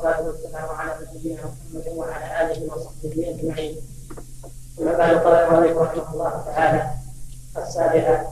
والصلاة والسلام على نبينا محمد وعلى آله وصحبه أجمعين. أما بعد المؤلف رحمه الله تعالى السابعة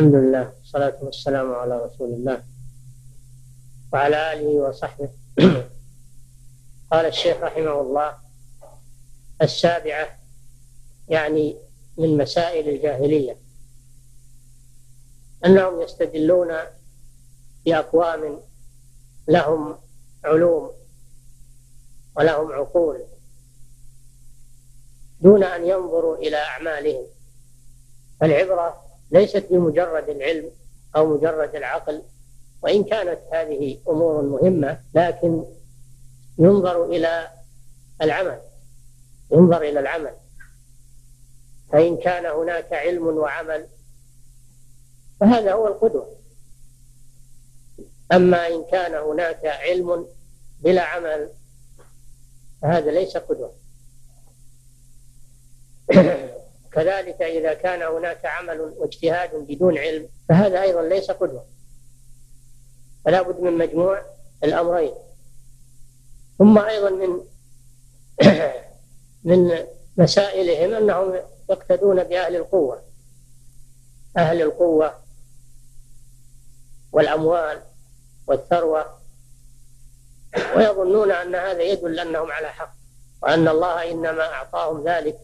الحمد لله والصلاة والسلام على رسول الله وعلى آله وصحبه. قال الشيخ رحمه الله السابعة يعني من مسائل الجاهلية. أنهم يستدلون بأقوام لهم علوم ولهم عقول دون أن ينظروا إلى أعمالهم. فالعبرة ليست بمجرد العلم أو مجرد العقل وإن كانت هذه أمور مهمة لكن ينظر إلى العمل ينظر إلى العمل. فإن كان هناك علم وعمل فهذا هو القدوة. أما إن كان هناك علم بلا عمل فهذا ليس قدوة. كذلك إذا كان هناك عمل واجتهاد بدون علم فهذا أيضا ليس قدوة. فلا بد من مجموع الأمرين. ثم أيضا من من مسائلهم أنهم يقتدون بأهل القوة. أهل القوة والأموال والثروة. ويظنون أن هذا يدل أنهم على حق وأن الله إنما أعطاهم ذلك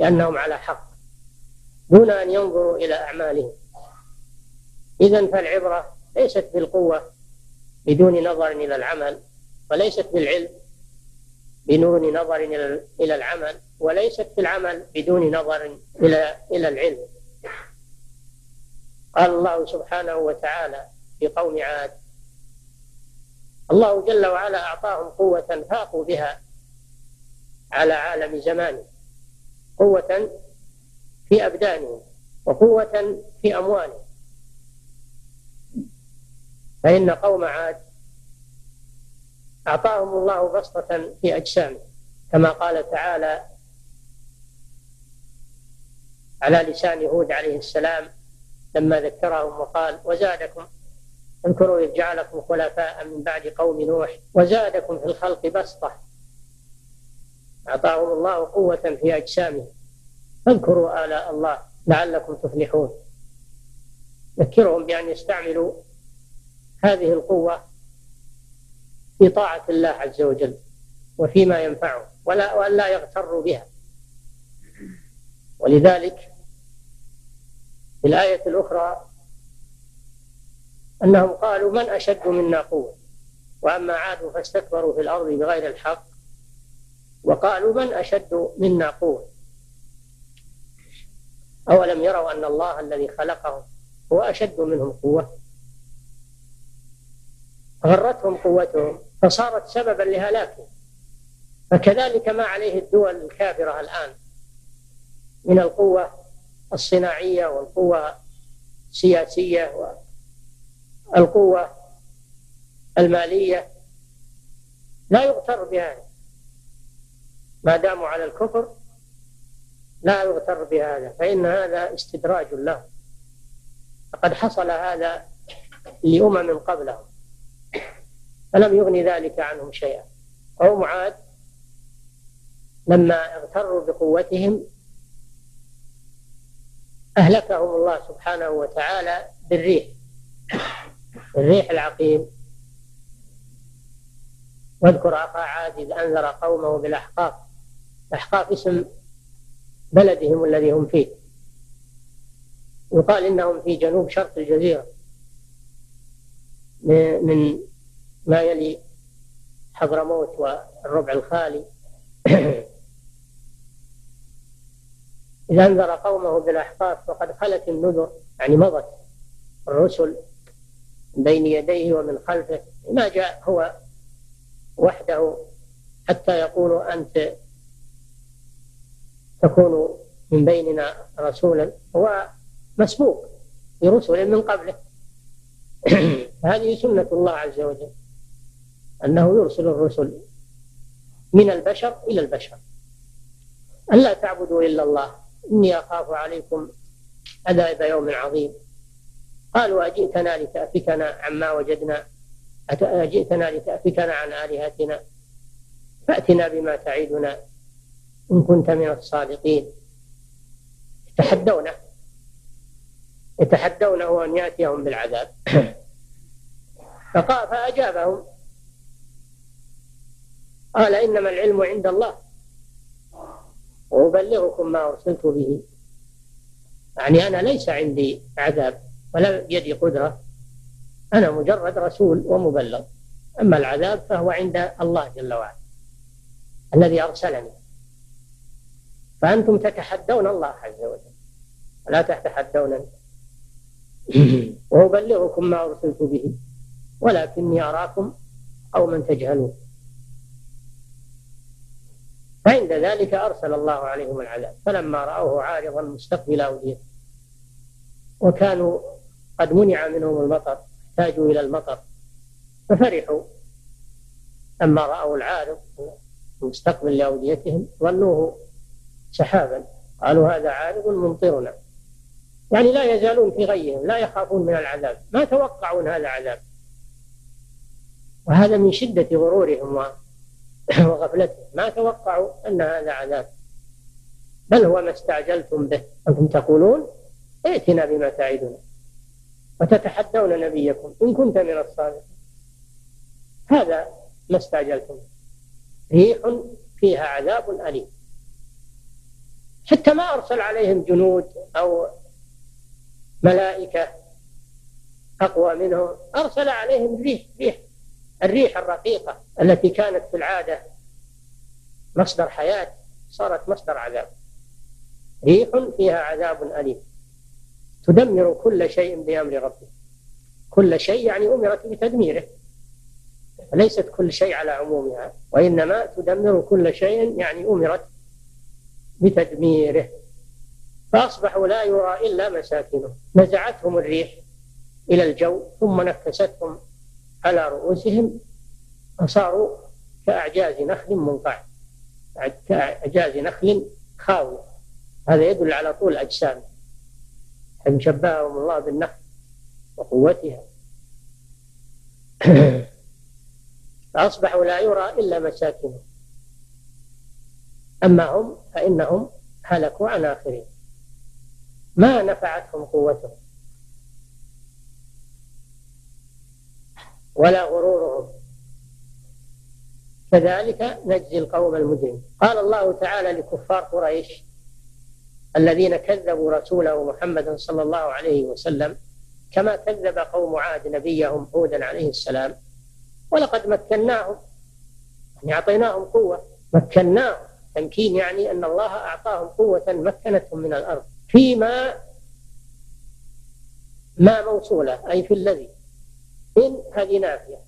لأنهم على حق. دون أن ينظروا إلى أعمالهم. إذا فالعبرة ليست بالقوة بدون نظر إلى العمل وليست بالعلم بدون نظر إلى العمل وليست بالعمل بدون نظر إلى إلى العلم. قال الله سبحانه وتعالى في قوم عاد الله جل وعلا أعطاهم قوة فاقوا بها على عالم زمانه. قوة في أبدانهم وقوة في أموالهم. فإن قوم عاد أعطاهم الله بسطة في أجسامهم كما قال تعالى على لسان هود عليه السلام لما ذكرهم وقال وزادكم اذكروا إذ جعلكم خلفاء من بعد قوم نوح وزادكم في الخلق بسطة أعطاهم الله قوة في أجسامهم. فاذكروا آلاء الله لعلكم تفلحون. ذكرهم بأن يستعملوا هذه القوة في طاعة الله عز وجل وفيما ينفعه ولا وأن لا يغتروا بها. ولذلك في الآية الأخرى أنهم قالوا من أشد منا قوة؟ وأما عاد فاستكبروا في الأرض بغير الحق وقالوا من أشد منا قوة؟ أولم يروا أن الله الذي خلقهم هو أشد منهم قوة؟ غرتهم قوتهم فصارت سببا لهلاكهم. فكذلك ما عليه الدول الكافرة الآن من القوة الصناعية والقوة السياسية والقوة المالية لا يغتر بهذا. ما داموا على الكفر لا يغتر بهذا فإن هذا استدراج له. فقد حصل هذا لأمم قبلهم فلم يغن ذلك عنهم شيئا. قوم عاد لما اغتروا بقوتهم أهلكهم الله سبحانه وتعالى بالريح الريح العقيم. واذكر أخا عاد إذ أنذر قومه بالأحقاف الأحقاف اسم بلدهم الذي هم فيه. يقال إنهم في جنوب شرق الجزيرة. من ما يلي حضرموت والربع الخالي. إذا أنذر قومه بالأحقاف فقد خلت النذر يعني مضت الرسل بين يديه ومن خلفه. ما جاء هو وحده حتى يقولوا أنت تكون من بيننا رسولا هو مسبوق برسل من قبله. هذه سنة الله عز وجل أنه يرسل الرسل من البشر إلى البشر. ألا تعبدوا إلا الله إني أخاف عليكم عذاب يوم عظيم. قالوا أجئتنا لتأفكنا عما وجدنا؟ أجئتنا لتأفكنا عن آلهتنا؟ فأتنا بما تعيدنا إن كنت من الصادقين. يتحدونه. يتحدونه أن يأتيهم بالعذاب. فقال فأجابهم. قال إنما العلم عند الله. وأبلغكم ما أرسلت به. يعني أنا ليس عندي عذاب ولا بيدي قدرة. أنا مجرد رسول ومبلغ. أما العذاب فهو عند الله جل وعلا الذي أرسلني. فأنتم تتحدون الله عز وجل. ولا تتحدونني وأبلغكم ما أرسلت به ولكني أراكم قوما تجهلون. فعند ذلك أرسل الله عليهم العذاب فلما رأوه عارضا مستقبل أوديته وكانوا قد منع منهم المطر احتاجوا إلى المطر ففرحوا. لما رأوا العارض مستقبل لأوديتهم ظنوه سحابا. قالوا هذا عارض ممطرنا. يعني لا يزالون في غيهم لا يخافون من العذاب ما توقعون هذا عذاب. وهذا من شدة غرورهم وغفلتهم. ما توقعوا أن هذا عذاب. بل هو ما استعجلتم به. أنتم تقولون ائتنا بما تعدنا. وتتحدون نبيكم إن كنت من الصادقين. هذا ما استعجلتم ريح فيها عذاب أليم. حتى ما أرسل عليهم جنود أو ملائكة أقوى منهم. أرسل عليهم ريح ريح الريح الرقيقة التي كانت في العادة مصدر حياة صارت مصدر عذاب. ريح فيها عذاب أليم. تدمر كل شيء بأمر ربه كل شيء يعني أمرت بتدميره. ليست كل شيء على عمومها وإنما تدمر كل شيء يعني أمرت بتدميره. فأصبحوا لا يرى إلا مساكنهم نزعتهم الريح إلى الجو ثم نكستهم على رؤوسهم فصاروا كأعجاز نخل منقع. كأعجاز نخل خاوية هذا يدل على طول أجسام. حين شبههم الله بالنخل وقوتها. فأصبحوا لا يرى إلا مساكنهم أما هم فإنهم هلكوا عن آخرين. ما نفعتهم قوتهم. ولا غرورهم. كذلك نجزي القوم المجرمين. قال الله تعالى لكفار قريش الذين كذبوا رسوله محمدا صلى الله عليه وسلم كما كذب قوم عاد نبيهم هودا عليه السلام. ولقد مكناهم يعني أعطيناهم قوة مكناهم. تمكين يعني أن الله أعطاهم قوة مكنتهم من الأرض فيما ما موصولة أي في الذي. إن هذه نافية.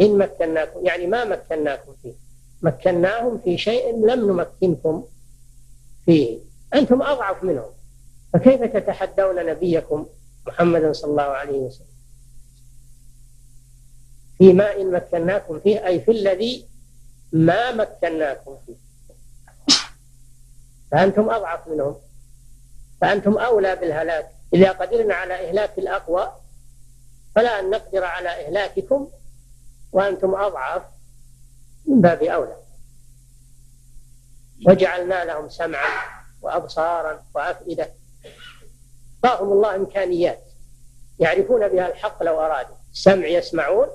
إن مكناكم يعني ما مكناكم فيه. مكناهم في شيء لم نمكنكم فيه. أنتم أضعف منهم. فكيف تتحدون نبيكم محمدا صلى الله عليه وسلم؟ فيما إن مكناكم فيه أي في الذي ما مكناكم فيه. فأنتم أضعف منهم. فأنتم أولى بالهلاك. إذا قدرنا على إهلاك الأقوى فلا أن نقدر على إهلاككم وأنتم أضعف من باب أولى. وجعلنا لهم سمعا وأبصارا وأفئدة. أعطاهم الله إمكانيات. يعرفون بها الحق لو أرادوا. سمع يسمعون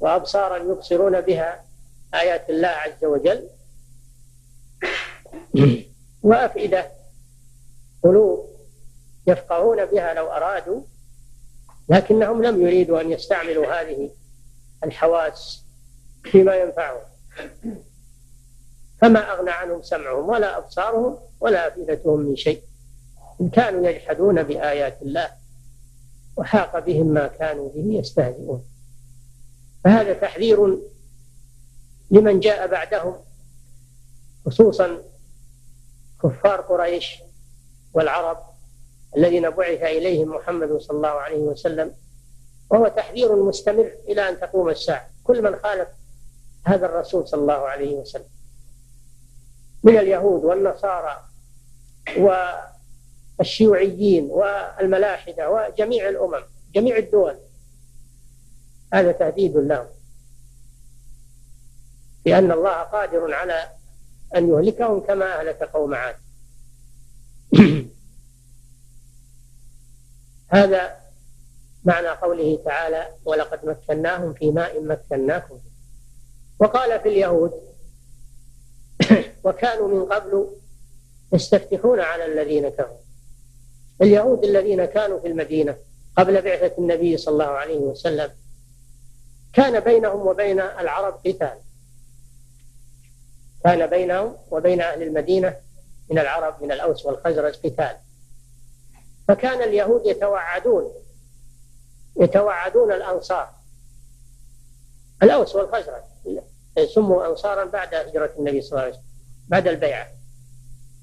وأبصارا يبصرون بها. آيات الله عز وجل. وأفئدة. قلوب يفقهون بها لو أرادوا لكنهم لم يريدوا أن يستعملوا هذه الحواس فيما ينفعهم. فما أغنى عنهم سمعهم ولا أبصارهم ولا أفئدتهم من شيء. إن كانوا يجحدون بآيات الله وحاق بهم ما كانوا به يستهزئون. فهذا تحذير لمن جاء بعدهم خصوصا كفار قريش والعرب الذين بعث إليهم محمد صلى الله عليه وسلم وهو تحذير مستمر إلى أن تقوم الساعة. كل من خالف هذا الرسول صلى الله عليه وسلم. من اليهود والنصارى والشيوعيين والملاحدة وجميع الأمم جميع الدول هذا تهديد لهم. لأن الله قادر على أن يهلكهم كما أهلك قوم عاد. هذا معنى قوله تعالى ولقد مكناهم في ماء مكناكم وقال في اليهود وكانوا من قبل يستفتحون على الذين كفروا اليهود الذين كانوا في المدينة قبل بعثة النبي صلى الله عليه وسلم كان بينهم وبين العرب قتال. كان بينهم وبين أهل المدينة من العرب من الأوس والخزرج قتال. فكان اليهود يتوعدون يتوعدون الأنصار. الأوس والخزرج سموا أنصارا بعد هجرة النبي صلى الله عليه وسلم بعد البيعة.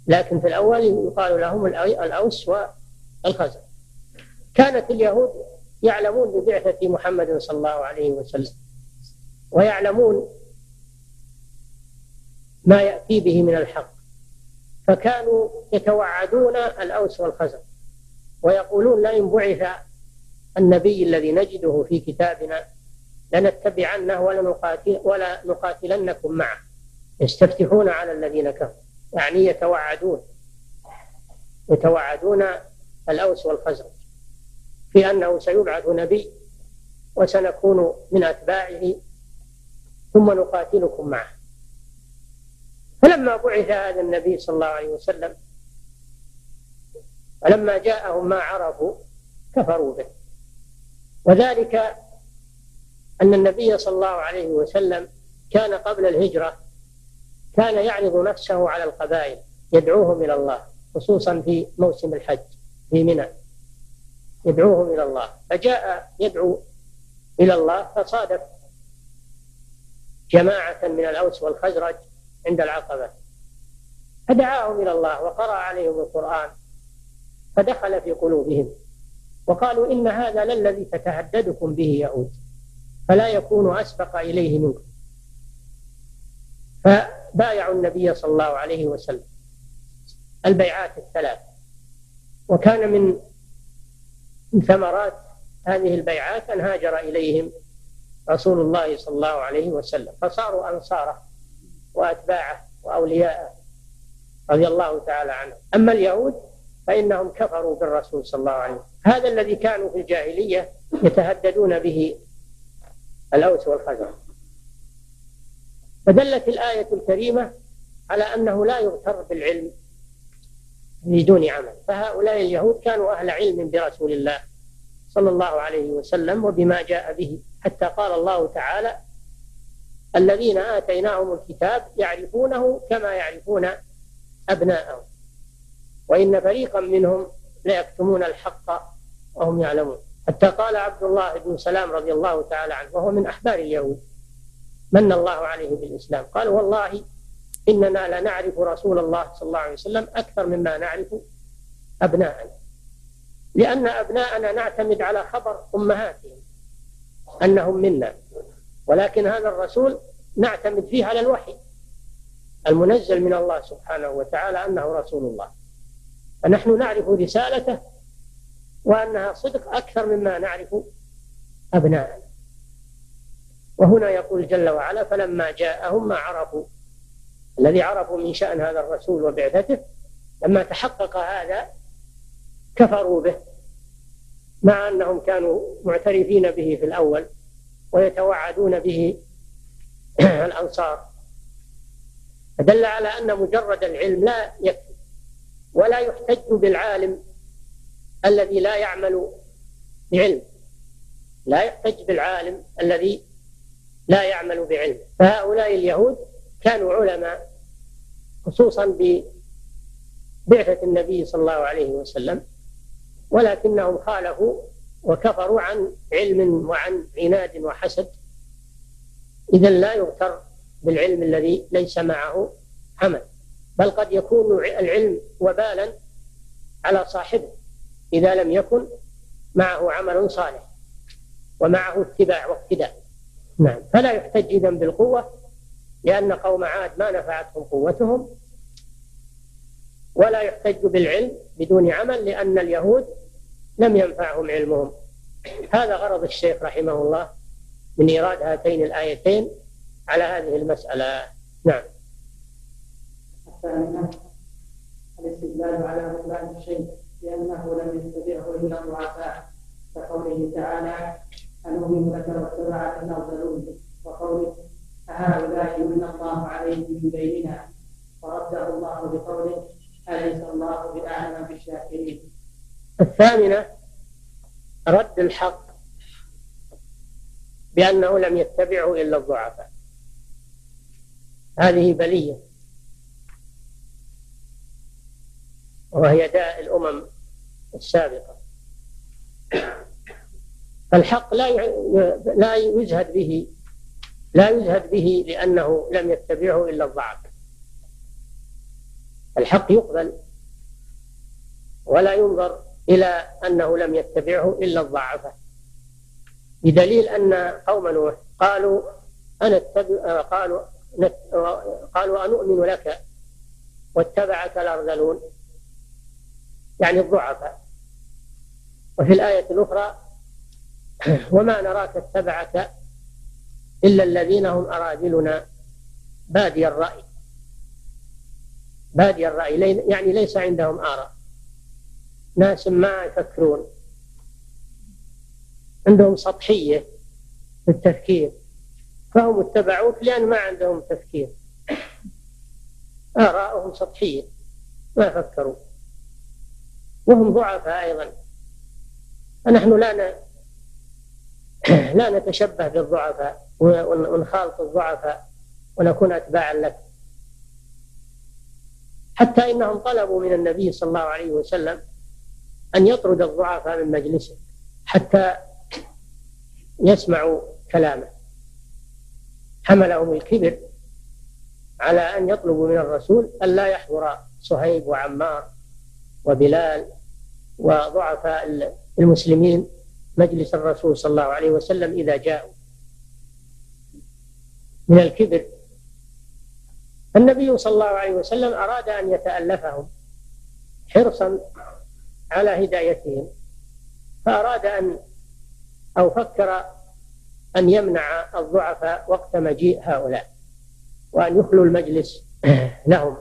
لكن في الأول يقال لهم الأوس والخزرج. كانت اليهود يعلمون ببعثة محمد صلى الله عليه وسلم ويعلمون ما يأتي به من الحق. فكانوا يتوعدون الأوس والخزرج ويقولون لئن بعث النبي الذي نجده في كتابنا لنتبعنه ولا نقاتل ولا نقاتلنكم معه. يستفتحون على الذين كفروا يعني يتوعدون يتوعدون الأوس والخزرج في أنه سيبعث نبي وسنكون من أتباعه ثم نقاتلكم معه. فلما بعث هذا النبي صلى الله عليه وسلم ولما جاءهم ما عرفوا كفروا به. وذلك أن النبي صلى الله عليه وسلم كان قبل الهجرة كان يعرض نفسه على القبائل يدعوهم إلى الله خصوصا في موسم الحج في منى. يدعوهم إلى الله. فجاء يدعو إلى الله فصادف جماعة من الأوس والخزرج عند العقبة. فدعاهم إلى الله وقرأ عليهم القرآن فدخل في قلوبهم وقالوا إن هذا للذي تتهددكم به يهود فلا يكون أسبق إليه منكم. فبايعوا النبي صلى الله عليه وسلم البيعات الثلاث. وكان من ثمرات هذه البيعات أن هاجر إليهم رسول الله صلى الله عليه وسلم فصاروا أنصارة وأتباعه وأولياءه رضي الله تعالى عنه. أما اليهود فإنهم كفروا بالرسول صلى الله عليه وسلم. هذا الذي كانوا في الجاهلية يتهددون به الأوس والخزرج. فدلت الآية الكريمة على أنه لا يغتر بالعلم بدون عمل. فهؤلاء اليهود كانوا أهل علم برسول الله صلى الله عليه وسلم وبما جاء به. حتى قال الله تعالى الذين آتيناهم الكتاب يعرفونه كما يعرفون أبناءهم. وإن فريقا منهم ليكتمون الحق وهم يعلمون. حتى قال عبد الله بن سلام رضي الله تعالى عنه وهو من أحبار اليهود من الله عليه بالإسلام. قال والله إننا لنعرف رسول الله صلى الله عليه وسلم أكثر مما نعرف أبناءنا. لأن أبناءنا نعتمد على خبر أمهاتهم أنهم منا. ولكن هذا الرسول نعتمد فيه على الوحي المنزل من الله سبحانه وتعالى أنه رسول الله. فنحن نعرف رسالته وأنها صدق أكثر مما نعرف أبناءنا. وهنا يقول جل وعلا فلما جاءهم ما عرفوا. الذي عرفوا من شأن هذا الرسول وبعثته لما تحقق هذا كفروا به مع أنهم كانوا معترفين به في الأول. ويتوعدون به الأنصار. فدل على أن مجرد العلم لا يكفي ولا يحتج بالعالم الذي لا يعمل بعلم. لا يحتج بالعالم الذي لا يعمل بعلم. فهؤلاء اليهود كانوا علماء خصوصا ببعثة النبي صلى الله عليه وسلم ولكنهم خالفوا وكفروا عن علم وعن عناد وحسد. إذا لا يغتر بالعلم الذي ليس معه عمل بل قد يكون العلم وبالا على صاحبه إذا لم يكن معه عمل صالح ومعه اتباع واقتداء. نعم. فلا يحتج إذا بالقوة لأن قوم عاد ما نفعتهم قوتهم. ولا يحتج بالعلم بدون عمل لأن اليهود لم ينفعهم علمهم. هذا غرض الشيخ رحمه الله من إيراد هاتين الآيتين على هذه المسألة. نعم. الثامنة الاستدلال على بطلان الشيء لأنه لم يتبعه إلا الضعفاء كقوله تعالى أنؤمن لك واتبعك الأرذلون وقوله أهؤلاء من الله عليهم من بيننا؟ ورده الله بقوله أليس الله بأعلم بالشاكرين؟ الثامنة رد الحق بأنه لم يتبعه إلا الضعفاء. هذه بلية. وهي داء الأمم السابقة. فالحق لا لا يزهد به لا يزهد به لأنه لم يتبعه إلا الضعف. الحق يقبل ولا ينظر إلى أنه لم يتبعه إلا الضعفة. بدليل أن قوم نوح قالوا أنا اتبع قالوا قالوا أنؤمن لك واتبعك الأرذلون يعني الضعفاء وفي الآية الأخرى وما نراك اتبعك إلا الذين هم أراذلنا. بادي الرأي. بادي الرأي يعني ليس عندهم آراء. ناس ما يفكرون. عندهم سطحية في التفكير. فهم اتبعوك لأن ما عندهم تفكير. آراءهم سطحية. ما فكروا. وهم ضعفاء أيضا. فنحن لا ن... لا نتشبه بالضعفاء ونخالط الضعفاء ونكون أتباعا لك. حتى إنهم طلبوا من النبي صلى الله عليه وسلم أن يطرد الضعفاء من مجلسه حتى يسمعوا كلامه. حملهم الكبر على أن يطلبوا من الرسول أن لا يحضر صهيب وعمار وبلال وضعفاء المسلمين مجلس الرسول صلى الله عليه وسلم إذا جاءوا. من الكبر. النبي صلى الله عليه وسلم أراد أن يتألفهم حرصا على هدايتهم فأراد أن أو فكر أن يمنع الضعفاء وقت مجيء هؤلاء وأن يخلوا المجلس لهم.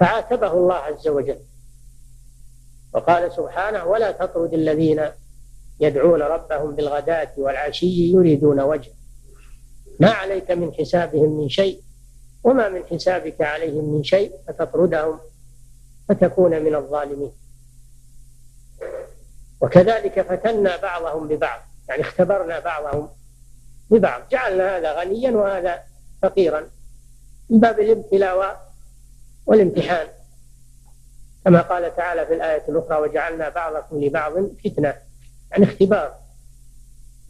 فعاتبه الله عز وجل. وقال سبحانه ولا تطرد الذين يدعون ربهم بالغداة والعشي يريدون وجهه. ما عليك من حسابهم من شيء وما من حسابك عليهم من شيء فتطردهم فتكون من الظالمين. وكذلك فتنا بعضهم ببعض يعني اختبرنا بعضهم ببعض جعلنا هذا غنيا وهذا فقيرا من باب الابتلاء والامتحان. كما قال تعالى في الآية الأخرى وجعلنا بعضكم لبعض فتنة يعني اختبار.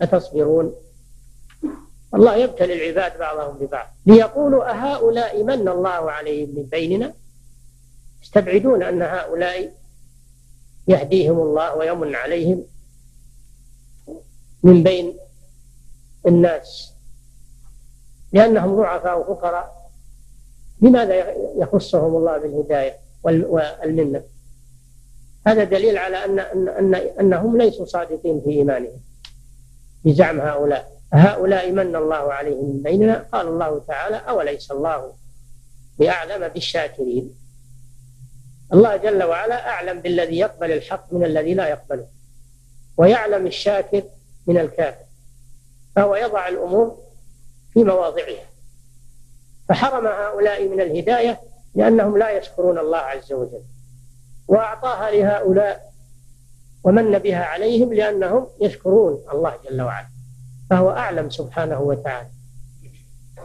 أتصبرون؟ الله يبتلي العباد بعضهم ببعض. ليقولوا أهؤلاء من الله عليهم من بيننا؟ يستبعدون أن هؤلاء يهديهم الله ويمن عليهم من بين الناس لأنهم ضعفاء وفقراء. لماذا يخصهم الله بالهداية والمنة؟ هذا دليل على أن, أن, أن أنهم ليسوا صادقين في إيمانهم بزعم هؤلاء. هؤلاء من الله عليهم من بيننا؟ قال الله تعالى أوليس الله بأعلم بالشاكرين؟ الله جل وعلا أعلم بالذي يقبل الحق من الذي لا يقبله ويعلم الشاكر من الكافر فهو يضع الأمور في مواضعها. فحرم هؤلاء من الهداية لأنهم لا يشكرون الله عز وجل وأعطاها لهؤلاء ومن بها عليهم لأنهم يشكرون الله جل وعلا فهو أعلم سبحانه وتعالى.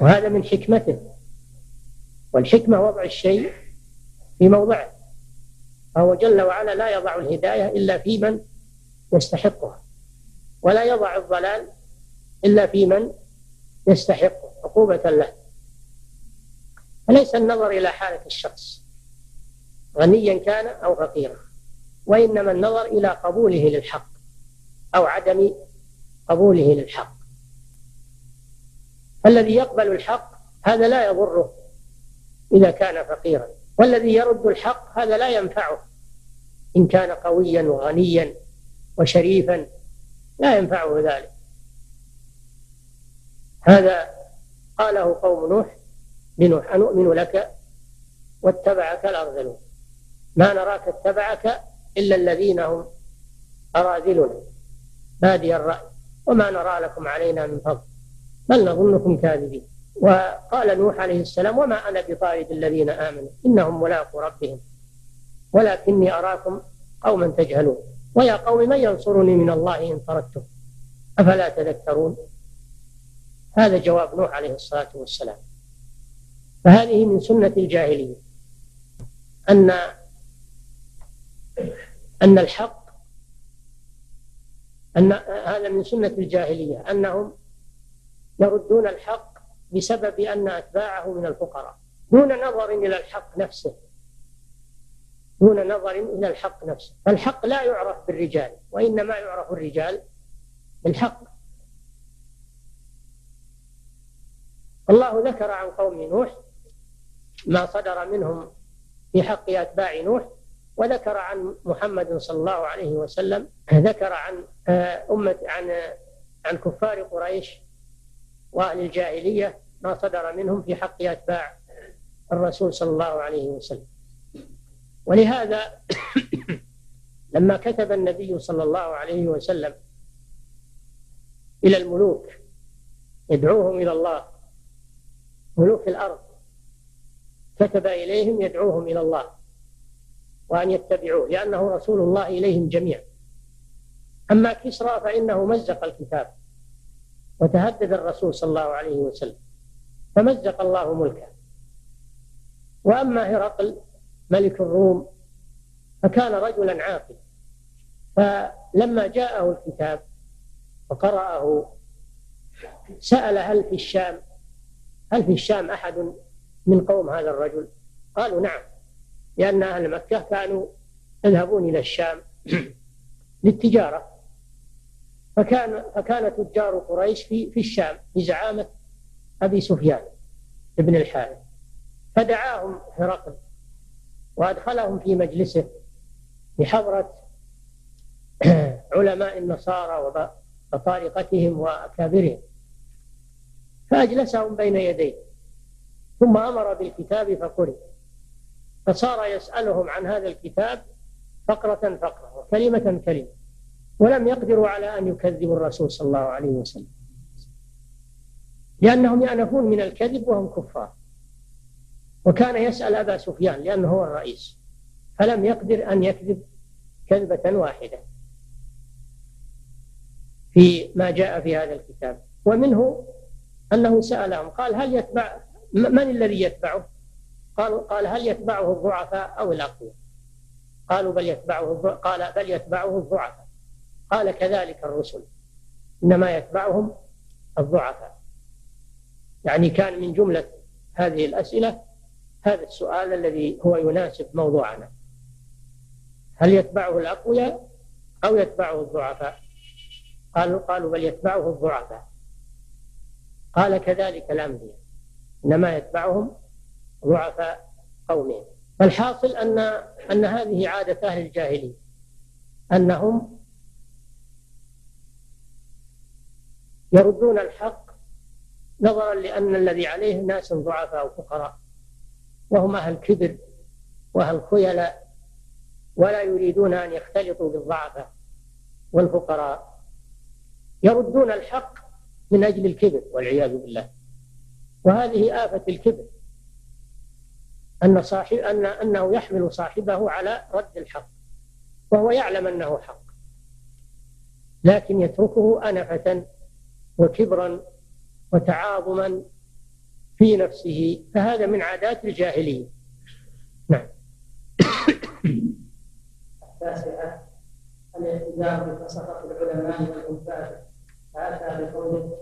وهذا من حكمته والحكمة وضع الشيء في موضعه. فهو جل وعلا لا يضع الهداية إلا في من يستحقها ولا يضع الضلال إلا في من يستحقه عقوبة له. فليس النظر إلى حالة الشخص غنيا كان أو فقيرا وإنما النظر إلى قبوله للحق أو عدم قبوله للحق. الذي يقبل الحق هذا لا يضره إذا كان فقيرا والذي يرد الحق هذا لا ينفعه. إن كان قويا وغنيا وشريفا لا ينفعه ذلك. هذا قاله قوم نوح لنوح أنؤمن لك واتبعك الأرذلون ما نراك اتبعك إلا الذين هم أراذلنا بادي الرأي وما نرى لكم علينا من فضل بل نظنكم كاذبين. وقال نوح عليه السلام وما أنا بطارد الذين آمنوا إنهم ملاقوا ربهم. ولكني أراكم قوما تجهلون. ويا قوم من ينصرني من الله إن طردتم أفلا تذكرون؟ هذا جواب نوح عليه الصلاة والسلام. فهذه من سنة الجاهلية. أن أن الحق أن هذا من سنة الجاهلية أنهم يردون الحق بسبب أن أتباعه من الفقراء دون نظر إلى الحق نفسه. دون نظر إلى الحق نفسه. فالحق لا يعرف بالرجال وإنما يعرف الرجال بالحق. الله ذكر عن قوم نوح ما صدر منهم في حق أتباع نوح وذكر عن محمد صلى الله عليه وسلم ذكر عن آه، أمة عن عن كفار قريش وأهل الجاهلية ما صدر منهم في حق أتباع الرسول صلى الله عليه وسلم. ولهذا لما كتب النبي صلى الله عليه وسلم إلى الملوك يدعوهم إلى الله ملوك الأرض كتب إليهم يدعوهم إلى الله وأن يتبعوه لأنه رسول الله إليهم جميعا. أما كسرى فإنه مزق الكتاب وتهدد الرسول صلى الله عليه وسلم فمزق الله ملكه. وأما هرقل ملك الروم فكان رجلا عاقلا. فلما جاءه الكتاب وقرأه سأل هل في الشام هل في الشام أحد من قوم هذا الرجل؟ قالوا نعم لأن أهل مكة كانوا يذهبون إلى الشام للتجارة. فكان فكان تجار قريش في في الشام بزعامة أبي سفيان بن الحارث. فدعاهم هرقل وأدخلهم في مجلسه بحضرة علماء النصارى وطارقتهم وأكابرهم. فأجلسهم بين يديه ثم أمر بالكتاب فقرئ. فصار يسألهم عن هذا الكتاب فقرة فقرة وكلمة كلمة ولم يقدروا على أن يكذبوا الرسول صلى الله عليه وسلم لأنهم يأنفون من الكذب وهم كفار. وكان يسأل أبا سفيان لأنه هو الرئيس فلم يقدر أن يكذب كذبة واحدة في ما جاء في هذا الكتاب. ومنه أنه سألهم قال هل يتبع من الذي يتبعه؟ قالوا قال هل يتبعه الضعفاء أو الأقوياء؟ قالوا بل يتبعه قال بل يتبعه الضعفاء. قال كذلك الرسل إنما يتبعهم الضعفاء. يعني كان من جملة هذه الأسئلة هذا السؤال الذي هو يناسب موضوعنا. هل يتبعه الأقوياء أو يتبعه الضعفاء؟ قالوا قالوا بل يتبعه الضعفاء. قال كذلك الأنبياء. إنما يتبعهم ضعفاء قومهم. فالحاصل أن أن هذه عادة أهل الجاهلية. أنهم يردون الحق نظرا لأن الذي عليه ناس ضعفاء وفقراء. وهم أهل كبر وأهل خيلاء ولا يريدون أن يختلطوا بالضعفاء والفقراء. يردون الحق من أجل الكبر والعياذ بالله. وهذه آفة الكبر. أن صاحب أن أنه يحمل صاحبه على رد الحق وهو يعلم أنه حق. لكن يتركه أنفة وكبرا وتعاظما في نفسه فهذا من عادات الجاهلية نعم. التاسعة الالتزام بفسقة العلماء والعباد فأتى بقوله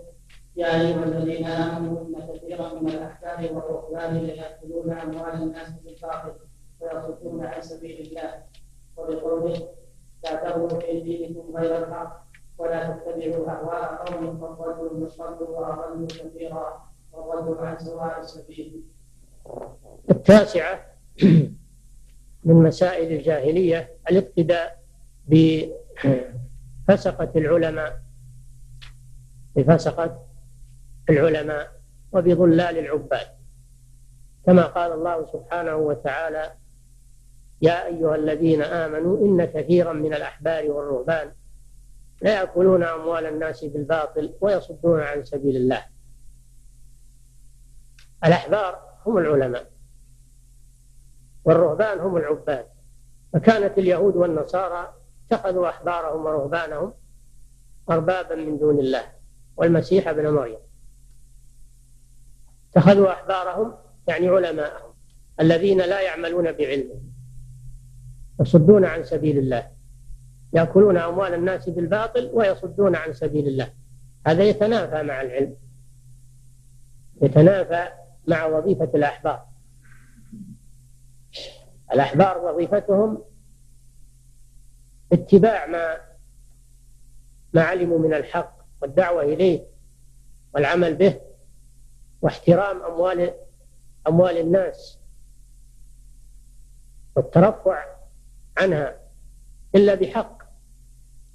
يا أيها الذين آمنوا إن كثيرا من الأحبار والرهبان ليأكلون أموال الناس بالباطل ويصدون عن سبيل الله. وبقوله لا تغلوا في دينكم غير الحق ولا تتبعوا أهواء قوم قد ضلوا وأضلوا كثيرا. التاسعة من مسائل الجاهلية الاقتداء بفسقة العلماء بفسقة العلماء وبضلال العباد. كما قال الله سبحانه وتعالى يا أيها الذين آمنوا إن كثيرا من الأحبار والرهبان لا يأكلون أموال الناس بالباطل ويصدون عن سبيل الله. الأحبار هم العلماء والرهبان هم العباد. فكانت اليهود والنصارى اتخذوا أحبارهم ورهبانهم أربابا من دون الله والمسيح ابن مريم. اتخذوا أحبارهم يعني علماءهم الذين لا يعملون بعلمهم يصدون عن سبيل الله يأكلون أموال الناس بالباطل ويصدون عن سبيل الله. هذا يتنافى مع العلم يتنافى مع وظيفة الأحبار. الأحبار وظيفتهم اتباع ما ما علموا من الحق والدعوة إليه والعمل به واحترام أموال أموال الناس والترفع عنها إلا بحق.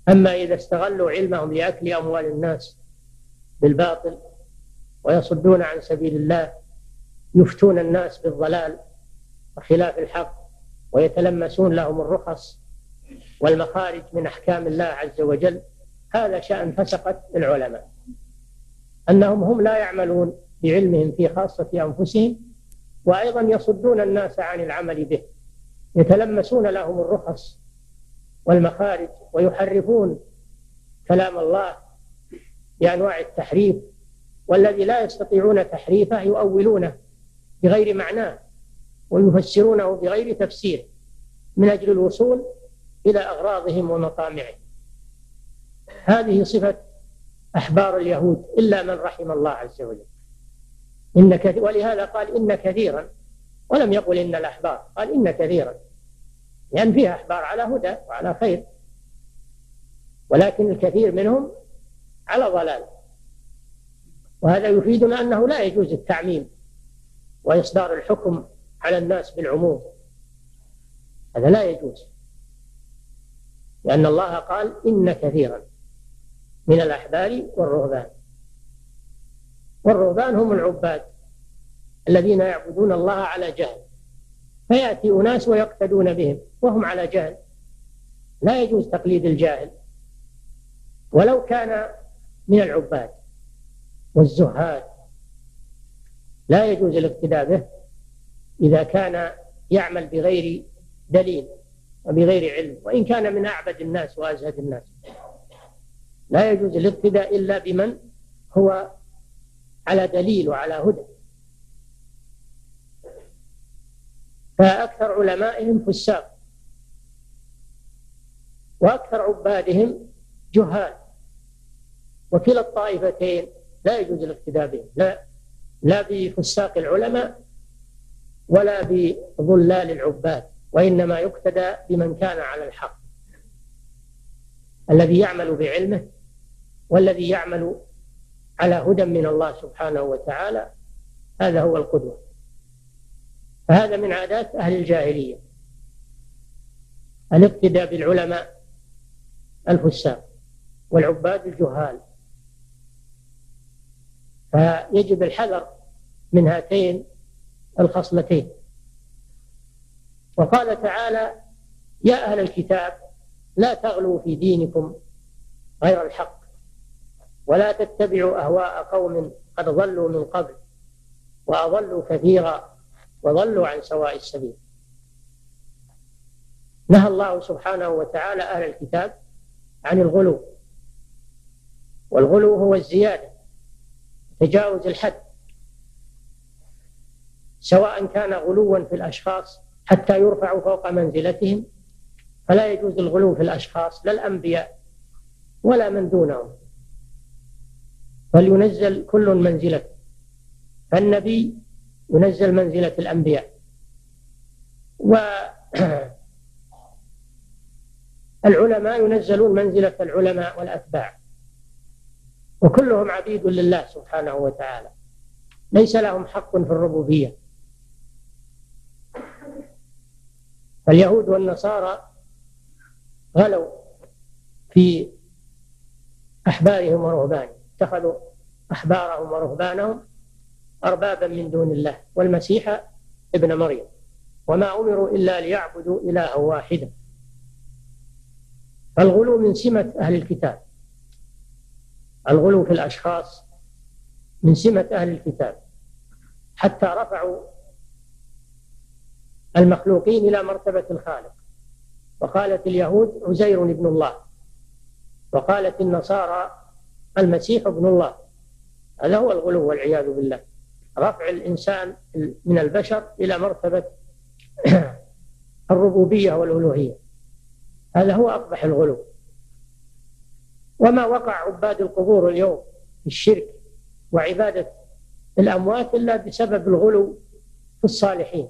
أما إذا استغلوا علمهم لأكل أموال الناس بالباطل ويصدون عن سبيل الله يفتون الناس بالضلال وخلاف الحق ويتلمسون لهم الرخص والمخارج من أحكام الله عز وجل هذا شأن فسقة العلماء. أنهم هم لا يعملون بعلمهم في خاصة أنفسهم وأيضا يصدون الناس عن العمل به. يتلمسون لهم الرخص والمخارج ويحرفون كلام الله بأنواع التحريف والذي لا يستطيعون تحريفه يؤولونه. بغير معناه ويفسرونه بغير تفسير من أجل الوصول إلى أغراضهم ومطامعهم. هذه صفة أحبار اليهود إلا من رحم الله عز وجل. إن كثير ولهذا قال إن كثيرا ولم يقل إن الأحبار قال إن كثيرا. لأن فيها أحبار على هدى وعلى خير. ولكن الكثير منهم على ضلال. وهذا يفيدنا أنه لا يجوز التعميم وإصدار الحكم على الناس بالعموم. هذا لا يجوز. لأن الله قال إن كثيرا من الأحبار والرهبان. والرهبان هم العباد الذين يعبدون الله على جهل. فيأتي أناس ويقتدون بهم وهم على جهل. لا يجوز تقليد الجاهل. ولو كان من العباد والزهاد لا يجوز الاقتداء به إذا كان يعمل بغير دليل وبغير علم وإن كان من أعبد الناس وأزهد الناس. لا يجوز الاقتداء إلا بمن هو على دليل وعلى هدى. فأكثر علمائهم فساق وأكثر عبادهم جهال. وكلا الطائفتين لا يجوز الاقتداء بهم لا لا بفساق العلماء ولا بضلال العباد وإنما يقتدى بمن كان على الحق. الذي يعمل بعلمه والذي يعمل على هدى من الله سبحانه وتعالى هذا هو القدوة. فهذا من عادات أهل الجاهلية. الاقتداء بالعلماء الفساق والعباد الجهال. فيجب الحذر من هاتين الخصلتين. وقال تعالى يا أهل الكتاب لا تغلوا في دينكم غير الحق ولا تتبعوا أهواء قوم قد ضلوا من قبل وأضلوا كثيرا وضلوا عن سواء السبيل. نهى الله سبحانه وتعالى أهل الكتاب عن الغلو والغلو هو الزيادة. تجاوز الحد. سواء كان غلوا في الأشخاص حتى يرفعوا فوق منزلتهم فلا يجوز الغلو في الأشخاص لا الأنبياء ولا من دونهم. فلينزل كل منزلة. فالنبي ينزل منزلة الأنبياء. والعلماء ينزلون منزلة العلماء والأتباع. وكلهم عبيد لله سبحانه وتعالى. ليس لهم حق في الربوبية. اليهود والنصارى غلوا في أحبارهم ورهبانهم. اتخذوا أحبارهم ورهبانهم أربابا من دون الله والمسيح ابن مريم. وما أمروا إلا ليعبدوا إلها واحدا. فالغلو من سمة أهل الكتاب. الغلو في الأشخاص من سمة أهل الكتاب حتى رفعوا المخلوقين إلى مرتبة الخالق. وقالت اليهود عزير ابن الله وقالت النصارى المسيح ابن الله. هذا هو الغلو والعياذ بالله. رفع الإنسان من البشر إلى مرتبة الربوبية والألوهية. هذا هو أقبح الغلو. وما وقع عباد القبور اليوم في الشرك وعبادة الأموات إلا بسبب الغلو في الصالحين.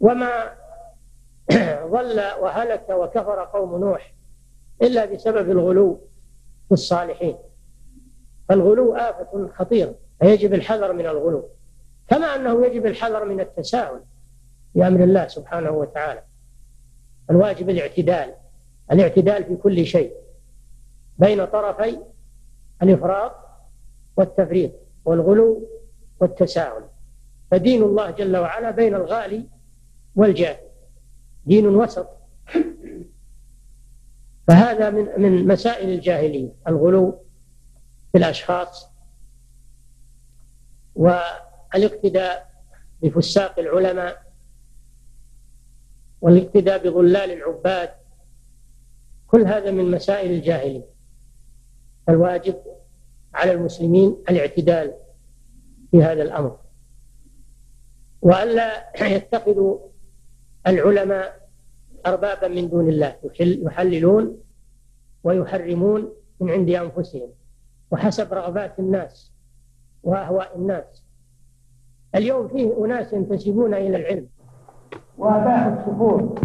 وما ضل وهلك وكفر قوم نوح إلا بسبب الغلو في الصالحين. فالغلو آفة خطيرة فيجب الحذر من الغلو. كما أنه يجب الحذر من التساهل بأمر الله سبحانه وتعالى. الواجب الاعتدال الاعتدال في كل شيء. بين طرفي الإفراط والتفريط والغلو والتساهل. فدين الله جل وعلا بين الغالي والجاهل. دين وسط. فهذا من من مسائل الجاهلية الغلو في الأشخاص والاقتداء بفساق العلماء والاقتداء بضلال العباد. كل هذا من مسائل الجاهلية. الواجب على المسلمين الاعتدال في هذا الأمر. وألا يتخذوا العلماء اربابا من دون الله يحللون ويحرمون من عند أنفسهم وحسب رغبات الناس وأهواء الناس. اليوم فيه أناس ينتسبون إلى العلم واباحوا السفور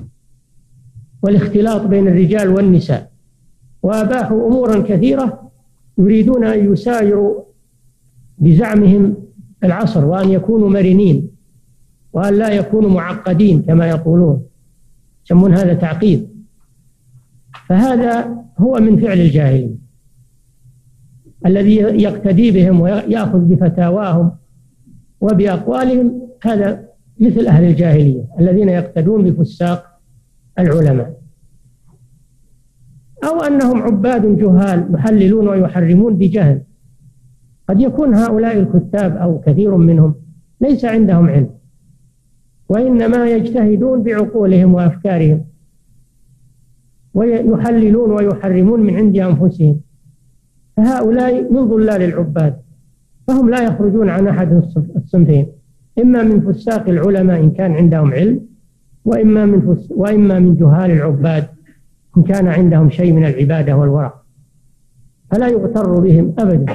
والاختلاط بين الرجال والنساء واباحوا امورا كثيرة يريدون أن يسايروا بزعمهم العصر وأن يكونوا مرنين وأن لا يكونوا معقدين كما يقولون. يسمون هذا تعقيد. فهذا هو من فعل الجاهلين الذي يقتدي بهم ويأخذ بفتاواهم وبأقوالهم. هذا مثل أهل الجاهلية الذين يقتدون بفساق العلماء. أو أنهم عباد جهال يحللون ويحرمون بجهل. قد يكون هؤلاء الكتاب أو كثير منهم ليس عندهم علم وإنما يجتهدون بعقولهم وأفكارهم ويحللون ويحرمون من عند أنفسهم. فهؤلاء من ضلال العباد فهم لا يخرجون عن أحد الصنفين إما من فساق العلماء إن كان عندهم علم وإما من فس وإما من جهال العباد إن كان عندهم شيء من العبادة والورع فلا يغتر بهم أبدا.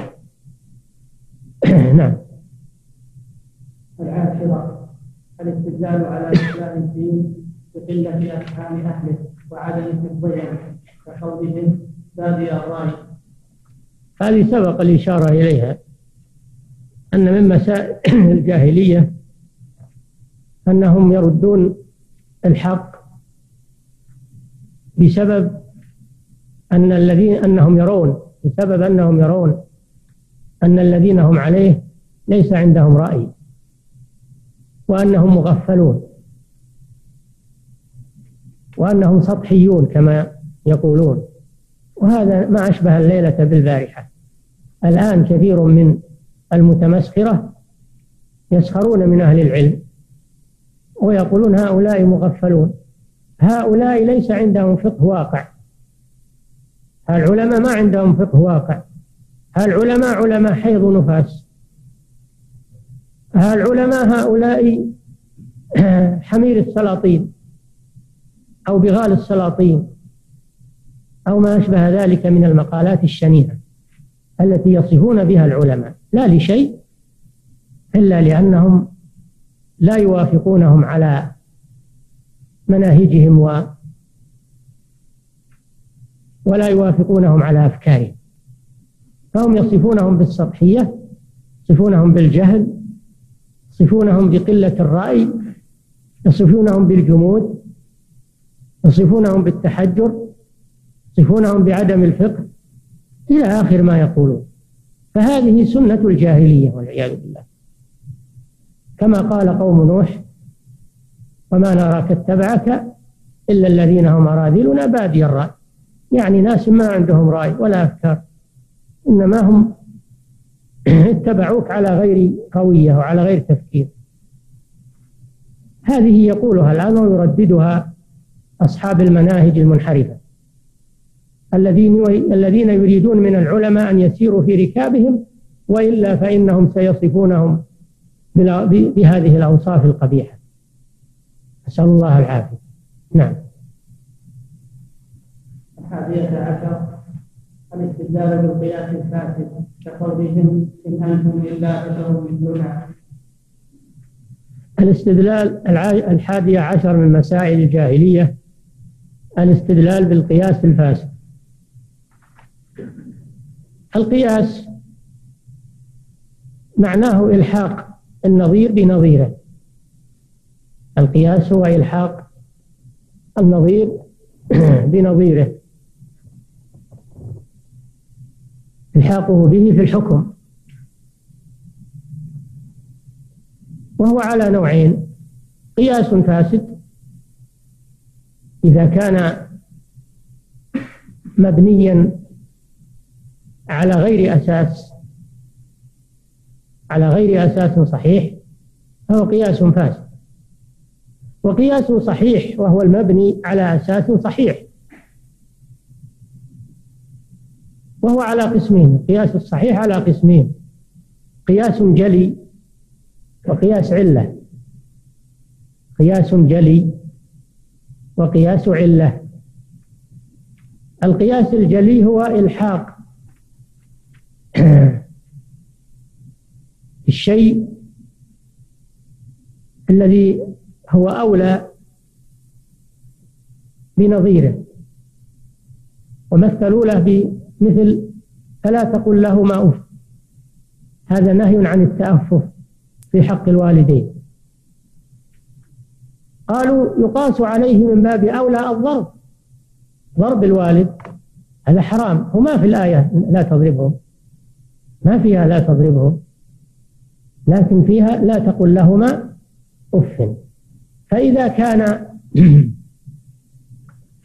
نعم. العاشرة الاستدلال على إسلام الدين بقلة أفهام أهله وعدم حفظهم كقولهم بادي الرأي هذه سبق الإشارة إليها أن من مسائل الجاهلية أنهم يردون الحق بسبب أن الذين أنهم يرون بسبب أنهم يرون أن الذين هم عليه ليس عندهم رأي وأنهم مغفلون وأنهم سطحيون كما يقولون. وهذا ما أشبه الليلة بالبارحة. الآن كثير من المتمسخرة يسخرون من أهل العلم ويقولون هؤلاء مغفلون. هؤلاء ليس عندهم فقه واقع. العلماء ما عندهم فقه واقع. العلماء علماء حيض ونفاس. العلماء هؤلاء حمير السلاطين أو بغال السلاطين أو ما أشبه ذلك من المقالات الشنيعة التي يصفون بها العلماء. لا لشيء إلا لأنهم لا يوافقونهم على مناهجهم و ولا يوافقونهم على أفكارهم. فهم يصفونهم بالسطحية يصفونهم بالجهل يصفونهم بقلة الرأي يصفونهم بالجمود يصفونهم بالتحجر يصفونهم بعدم الفقه إلى آخر ما يقولون. فهذه سنة الجاهلية والعياذ بالله. كما قال قوم نوح وما نراك اتبعك إلا الذين هم أراذلنا بادي الرأي. يعني ناس ما عندهم رأي ولا أفكار إنما هم اتبعوك على غير قوية وعلى غير تفكير. هذه يقولها الآن ويرددها أصحاب المناهج المنحرفة. الذين الذين يريدون من العلماء أن يسيروا في ركابهم وإلا فإنهم سيصفونهم بهذه الأوصاف القبيحة. نسأل الله العافية. نعم. الحادية عشر الاستدلال بالقياس الفاسد كقولهم إن أنتم إلا بشر مثلنا. الاستدلال الحادية عشر من مسائل الجاهلية الاستدلال بالقياس الفاسد. القياس معناه إلحاق النظير بنظيره. القياس هو إلحاق النظير بنظيره. إلحاقه به في الحكم. وهو على نوعين. قياس فاسد إذا كان مبنيا على غير أساس على غير أساس صحيح فهو قياس فاسد. وقياس صحيح وهو المبني على أساس صحيح. وهو على قسمين القياس الصحيح على قسمين. قياس جلي وقياس علة. قياس جلي وقياس علة. القياس الجلي هو إلحاق الشيء الذي هو أولى بنظيره. ومثلوا له بمثل فلا تقل لهما أف هذا نهي عن التأفف في حق الوالدين. قالوا يقاس عليه من باب أولى الضرب. ضرب الوالد هذا حرام. وما في الآية لا تضربهم. ما فيها لا تضربهم. لكن فيها لا تقل لهما أف. فإذا كان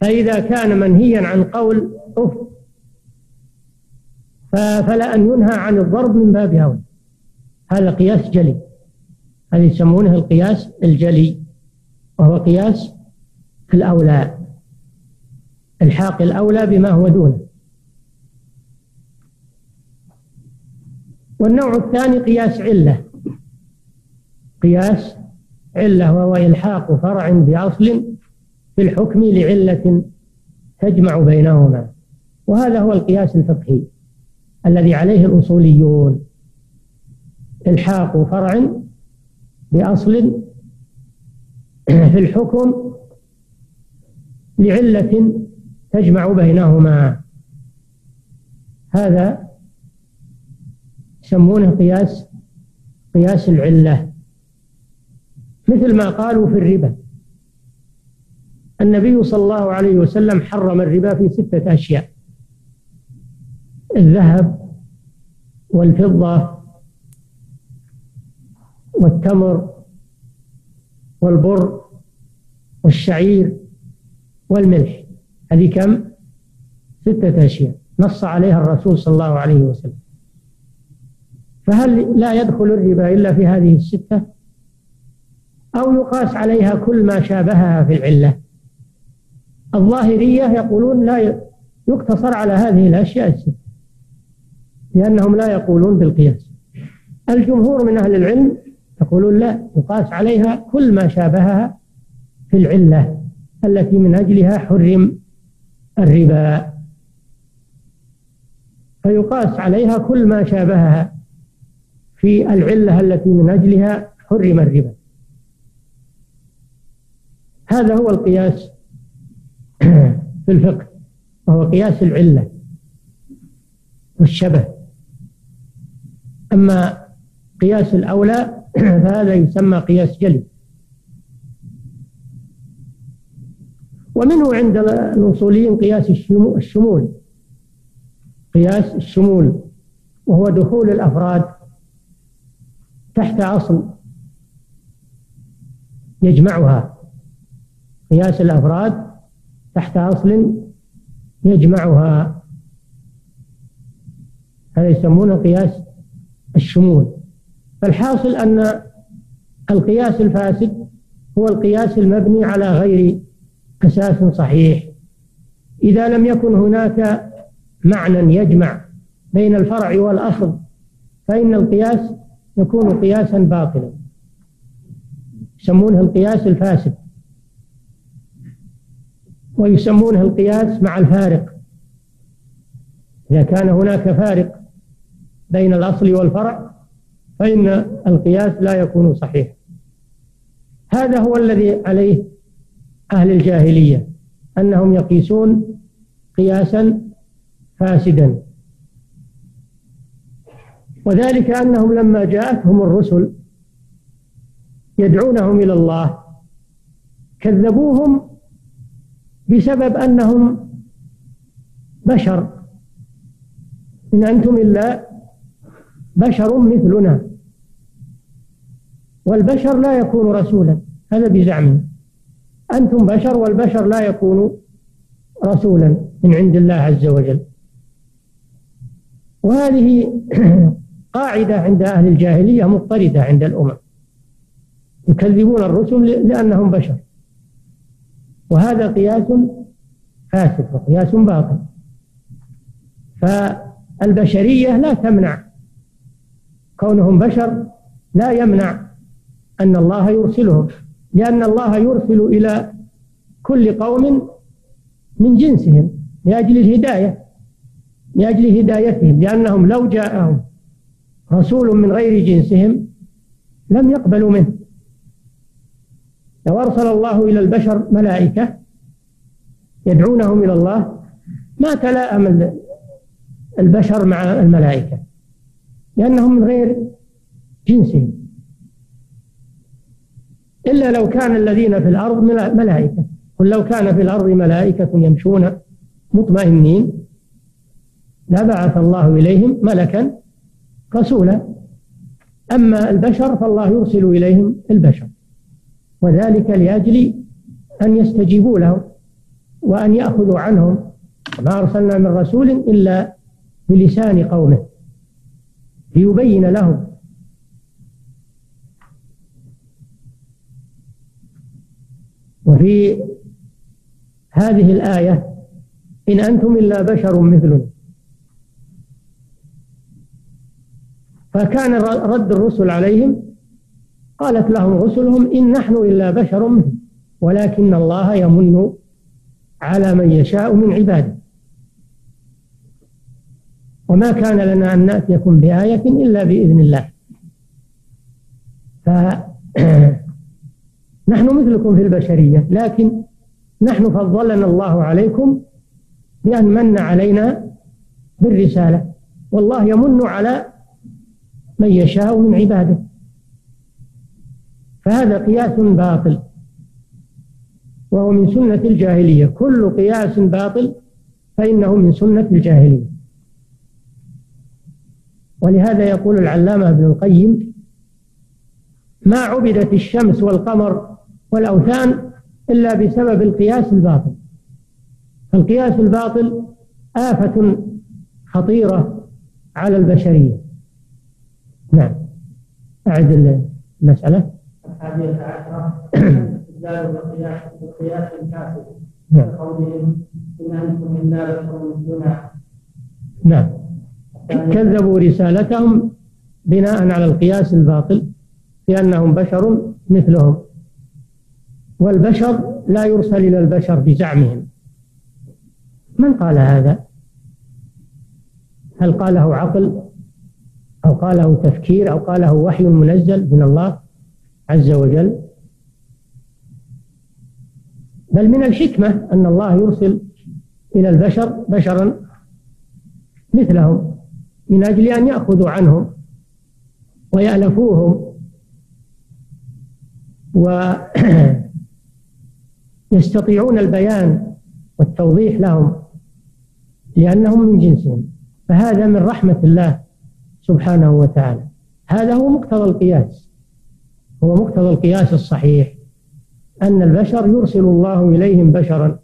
فإذا كان منهيا عن قول أف فلا أن ينهى عن الضرب من باب أولى هذا قياس جلي. هذا يسمونه القياس الجلي وهو قياس الأولى. الحاق الأولى بما هو دونه. والنوع الثاني قياس علة. قياس علة وهو إلحاق فرع بأصل في الحكم لعلة تجمع بينهما. وهذا هو القياس الفقهي الذي عليه الأصوليون. إلحاق فرع بأصل في الحكم لعلة تجمع بينهما. هذا يسمونه قياس قياس العلة. مثل ما قالوا في الربا. النبي صلى الله عليه وسلم حرم الربا في ستة أشياء الذهب والفضة والتمر والبر والشعير والملح. هذه كم؟ ستة أشياء. نص عليها الرسول صلى الله عليه وسلم. فهل لا يدخل الربا إلا في هذه الستة؟ أو يقاس عليها كل ما شابهها في العلة. الظاهرية يقولون لا يقتصر على هذه الأشياء. الستة لأنهم لا يقولون بالقياس. الجمهور من أهل العلم يقولون لا يقاس عليها كل ما شابهها في العلة التي من أجلها حرم الربا. فيقاس عليها كل ما شابهها في العلة التي من أجلها حرم الربا. هذا هو القياس في الفقه وهو قياس العلة والشبه. أما قياس الأولى فهذا يسمى قياس جلي. ومنه عند الأصوليين قياس الشمول. قياس الشمول وهو دخول الأفراد تحت أصل يجمعها. قياس الأفراد تحت أصل يجمعها. هذا يسمونه قياس الشمول. فالحاصل أن القياس الفاسد هو القياس المبني على غير أساس صحيح. إذا لم يكن هناك معنى يجمع بين الفرع والأصل فإن القياس يكون قياسا باطلا. يسمونه القياس الفاسد. ويسمونه القياس مع الفارق. إذا كان هناك فارق بين الأصل والفرع فإن القياس لا يكون صحيحا هذا هو الذي عليه أهل الجاهلية أنهم يقيسون قياسا فاسدا. وذلك أنهم لما جاءتهم الرسل يدعونهم إلى الله كذبوهم بسبب أنهم بشر. إن أنتم إلا بشر مثلنا. والبشر لا يكون رسولا. هذا بزعمهم أنتم بشر والبشر لا يكون رسولا من عند الله عز وجل. وهذه قاعدة عند أهل الجاهلية مضطردة عند الأمم. يكذبون الرسل لأنهم بشر. وهذا قياس فاسد وقياس باطل. فالبشرية لا تمنع كونهم بشر لا يمنع أن الله يرسلهم لأن الله يرسل إلى كل قوم من جنسهم لأجل الهداية لأجل هدايتهم لأنهم لو جاءهم رسول من غير جنسهم لم يقبلوا منه. لو أرسل الله إلى البشر ملائكة يدعونهم إلى الله ما تلاءم البشر مع الملائكة لأنهم من غير جنسهم إلا لو كان الذين في الأرض ملائكة. قل لو كان في الأرض ملائكة يمشون مطمئنين لبعث الله إليهم ملكا رسولا. أما البشر فالله يرسل إليهم البشر. وذلك لأجل أن يستجيبوا لهم وأن يأخذوا عنهم ما أرسلنا من رسول إلا بلسان قومه ليبين لهم وفي هذه الآية إن أنتم إلا بشر مثلنا. فكان رد الرسل عليهم قالت لهم رسلهم إن نحن إلا بشر ولكن الله يمن على من يشاء من عباده. وما كان لنا أن نأتيكم بآية إلا بإذن الله. فنحن مثلكم في البشرية لكن نحن فضلنا الله عليكم بأن من علينا بالرسالة. والله يمن على من يشاء من عباده. فهذا قياس باطل. وهو من سنة الجاهلية. كل قياس باطل فإنه من سنة الجاهلية. ولهذا يقول العلامة ابن القيم ما عبدت الشمس والقمر والأوثان إلا بسبب القياس الباطل. القياس الباطل آفة خطيرة على البشرية. نعم. أعد المسألة. استدلال بالقياس الكافر. نعم. قولهم إن أنتم إلا بشر مثلنا. نعم. كذبوا رسالتهم بناء على القياس الباطل لأنهم بشر مثلهم. والبشر لا يرسل إلى البشر بزعمهم. من قال هذا؟ هل قاله عقل أو قاله تفكير أو قاله وحي منزل من الله؟ عز وجل. بل من الحكمة أن الله يرسل إلى البشر بشرا مثلهم من أجل أن يأخذوا عنهم ويألفوهم ويستطيعون البيان والتوضيح لهم لأنهم من جنسهم. فهذا من رحمة الله سبحانه وتعالى. هذا هو مقتضى القياس. هو مقتضى القياس الصحيح أن البشر يرسل الله إليهم بشرا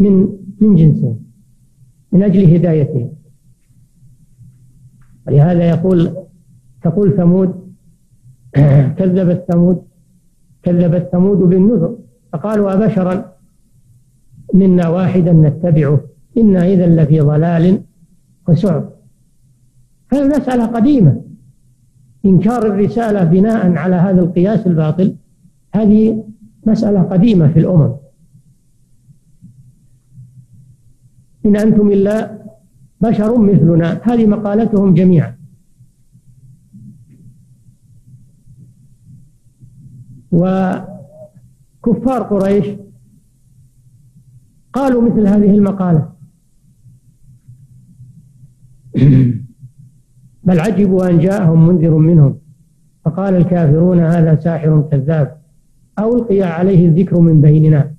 من من جنسهم من أجل هدايتهم. ولهذا يقول تقول ثمود كذبت ثمود كذبت ثمود بالنذر. فقالوا أبشرا منا واحدا نتبعه إنا إذا لفي ضلال وسعر. هذه مسألة قديمة. إنكار الرسالة بناء على هذا القياس الباطل هذه مسألة قديمة في الأمم. إن أنتم إلا بشر مثلنا هذه مقالتهم جميعا. وكفار قريش قالوا مثل هذه المقالة. بل عجبوا أن جاءهم منذر منهم. فقال الكافرون هذا ساحر كذاب. أو ألقي عليه الذكر من بيننا.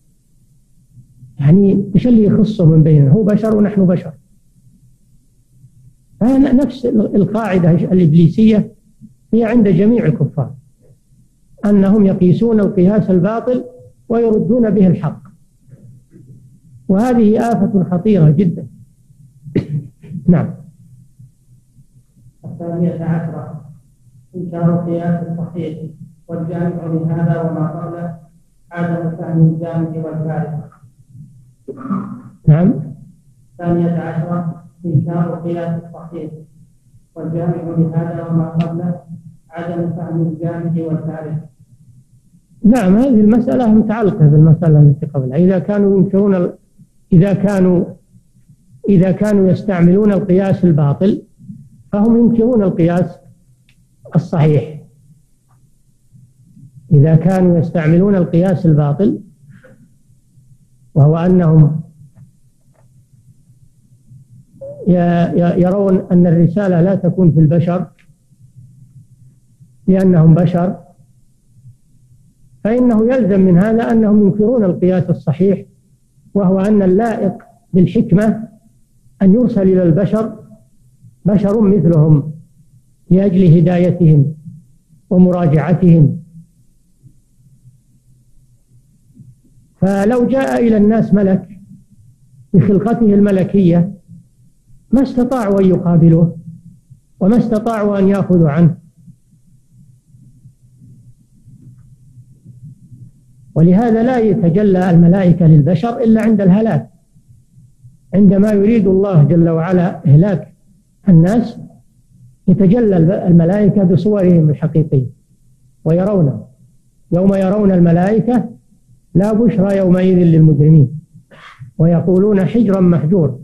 يعني إيش اللي يخصه من بيننا؟ هو بشر ونحن بشر. نفس القاعدة الإبليسية هي عند جميع الكفار. أنهم يقيسون القياس الباطل ويردون به الحق. وهذه آفة خطيرة جدا. نعم. الثانية عشرة. إنكار القياس الصحيح والجامع لهذا وما قبله عدم فهم الجامع والفارق. نعم. الثانية عشرة إنكار القياس الصحيح والجامع لهذا وما قبله عدم فهم الجامع والفارق. نعم هذه المسألة متعلقة بالمسألة التي قبلها. إذا كانوا ينكرون إذا كانوا إذا كانوا يستعملون القياس الباطل فهم ينكرون القياس الصحيح. إذا كانوا يستعملون القياس الباطل وهو أنهم يرون أن الرسالة لا تكون في البشر لأنهم بشر فإنه يلزم من هذا أنهم ينكرون القياس الصحيح وهو أن اللائق بالحكمة أن يرسل إلى البشر بشر مثلهم لأجل هدايتهم ومراجعتهم. فلو جاء إلى الناس ملك بخلقته الملكية ما استطاعوا أن يقابلوه وما استطاعوا أن يأخذوا عنه. ولهذا لا يتجلى الملائكة للبشر إلا عند الهلاك. عندما يريد الله جل وعلا إهلاك الناس يتجلى الملائكة بصورهم الحقيقية ويرونه يوم يرون الملائكة لا بشرى يومئذ للمجرمين ويقولون حجرا محجور.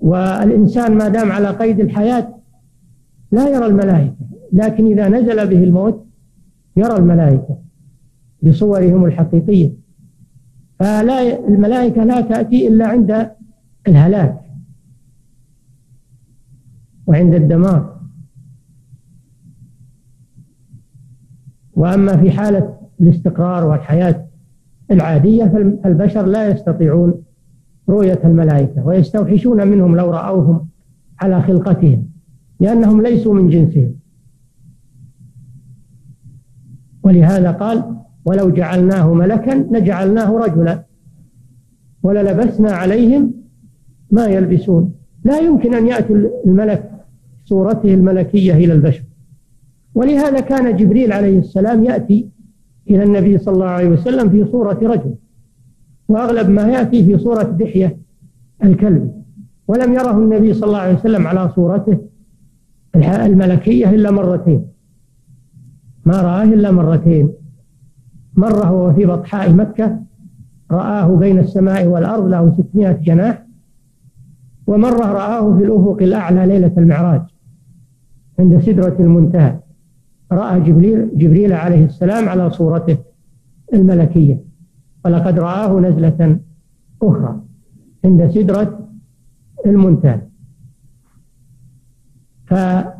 والإنسان ما دام على قيد الحياة لا يرى الملائكة لكن إذا نزل به الموت يرى الملائكة بصورهم الحقيقية. فلا الملائكة لا تأتي إلا عند الهلاك. وعند الدمار. وأما في حالة الاستقرار والحياة العادية فالبشر لا يستطيعون رؤية الملائكة ويستوحشون منهم لو رأوهم على خلقتهم لأنهم ليسوا من جنسهم. ولهذا قال ولو جعلناه ملكا لجعلناه رجلا وللبسنا عليهم ما يلبسون. لا يمكن أن يأتي الملك صورته الملكية إلى البشر. ولهذا كان جبريل عليه السلام يأتي إلى النبي صلى الله عليه وسلم في صورة رجل وأغلب ما يأتي في صورة دحية الكلب. ولم يره النبي صلى الله عليه وسلم على صورته الملكية إلا مرتين. ما رآه إلا مرتين. مرة وهو في بطحاء مكة رآه بين السماء والأرض له ستمائة جناح. ومرة رآه في الأفق الأعلى ليلة المعراج. عند سدرة المنتهى. رأى جبريل, جبريل عليه السلام على صورته الملكية. ولقد رآه نزلة أخرى عند سدرة المنتهى. فالبشر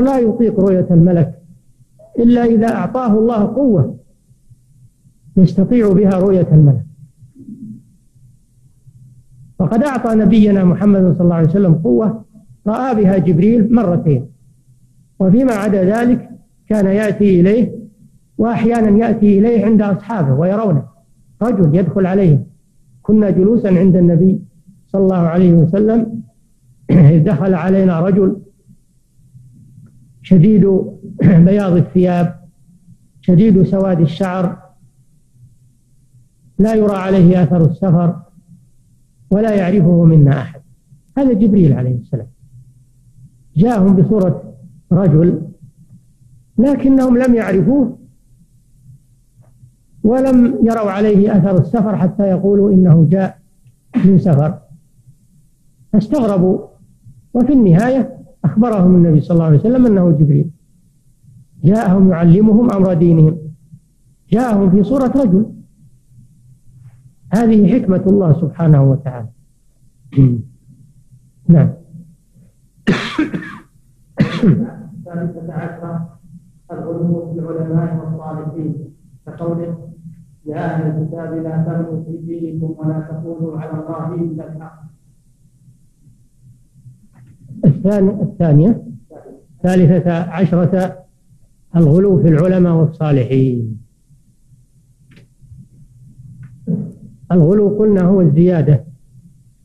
لا يطيق رؤية الملك إلا إذا أعطاه الله قوة يستطيع بها رؤية الملك. وقد أعطى نبينا محمد صلى الله عليه وسلم قوة رأى بها جبريل مرتين. وفيما عدا ذلك كان يأتي إليه وأحيانا يأتي إليه عند أصحابه ويرونه. رجل يدخل عليهم. كنا جلوسا عند النبي صلى الله عليه وسلم. دخل علينا رجل شديد بياض الثياب شديد سواد الشعر. لا يرى عليه أثر السفر ولا يعرفه منا أحد. هذا جبريل عليه السلام. جاءهم بصورة رجل لكنهم لم يعرفوه ولم يروا عليه أثر السفر حتى يقولوا إنه جاء من سفر. فاستغربوا. وفي النهاية أخبرهم النبي صلى الله عليه وسلم أنه جبريل. جاءهم يعلمهم أمر دينهم. جاءهم في صورة رجل. هذه حكمة الله سبحانه وتعالى. نعم. الثالثة عشرة الغلو في العلماء والصالحين كقوله يا أهل الكتاب لا تغلوا في دينكم ولا تقولوا على الله إلا الحق. الثانية الثانية. ثالثة عشرة الغلو في العلماء والصالحين. الغلو قلنا هو الزيادة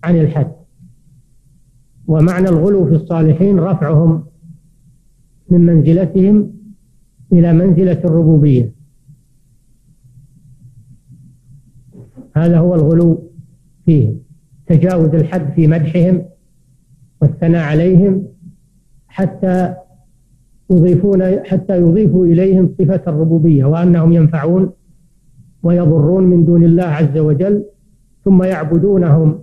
عن الحد ومعنى الغلو في الصالحين رفعهم من منزلتهم إلى منزلة الربوبية. هذا هو الغلو فيهم تجاوز الحد في مدحهم والثناء عليهم حتى يضيفون حتى يضيفوا إليهم صفة الربوبية وأنهم ينفعون ويضرون من دون الله عز وجل ثم يعبدونهم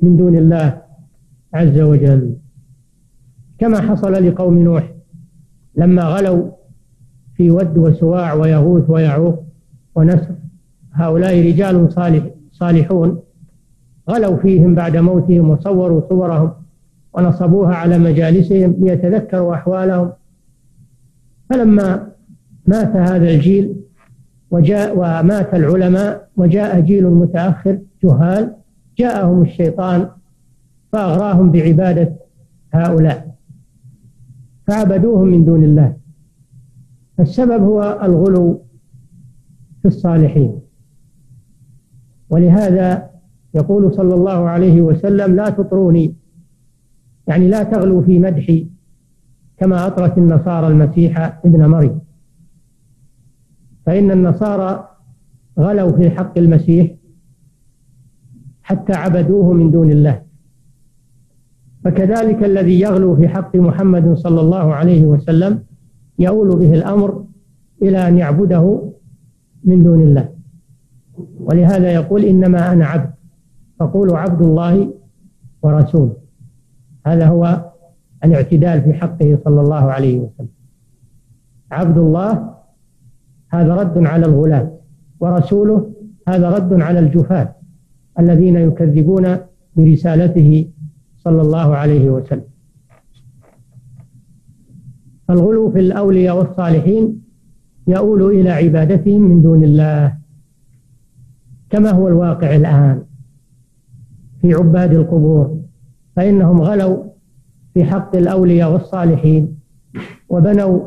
من دون الله عز وجل. كما حصل لقوم نوح لما غلوا في ود وسواع ويغوث ويعوق ونسر هؤلاء رجال صالح صالحون غلوا فيهم بعد موتهم وصوروا صورهم ونصبوها على مجالسهم ليتذكروا أحوالهم. فلما مات هذا الجيل وجاء ومات العلماء وجاء جيل متأخر جهال جاءهم الشيطان فأغراهم بعبادة هؤلاء. فعبدوهم من دون الله. السبب هو الغلو في الصالحين. ولهذا يقول صلى الله عليه وسلم لا تطروني. يعني لا تغلوا في مدحي كما أطرت النصارى المسيح ابن مريم. فإن النصارى غلوا في حق المسيح حتى عبدوه من دون الله. فكذلك الذي يغلو في حق محمد صلى الله عليه وسلم يؤول به الأمر إلى أن يعبده من دون الله. ولهذا يقول إنما أنا عبد فقولوا عبد الله ورسوله هذا هو الاعتدال في حقه صلى الله عليه وسلم. عبد الله هذا رد على الغلاة ورسوله هذا رد على الجفاة الذين يكذبون برسالته صلى الله عليه وسلم. الغلو في الأولياء والصالحين يؤول إلى عبادتهم من دون الله كما هو الواقع الآن في عباد القبور فإنهم غلوا في حق الأولياء والصالحين وبنوا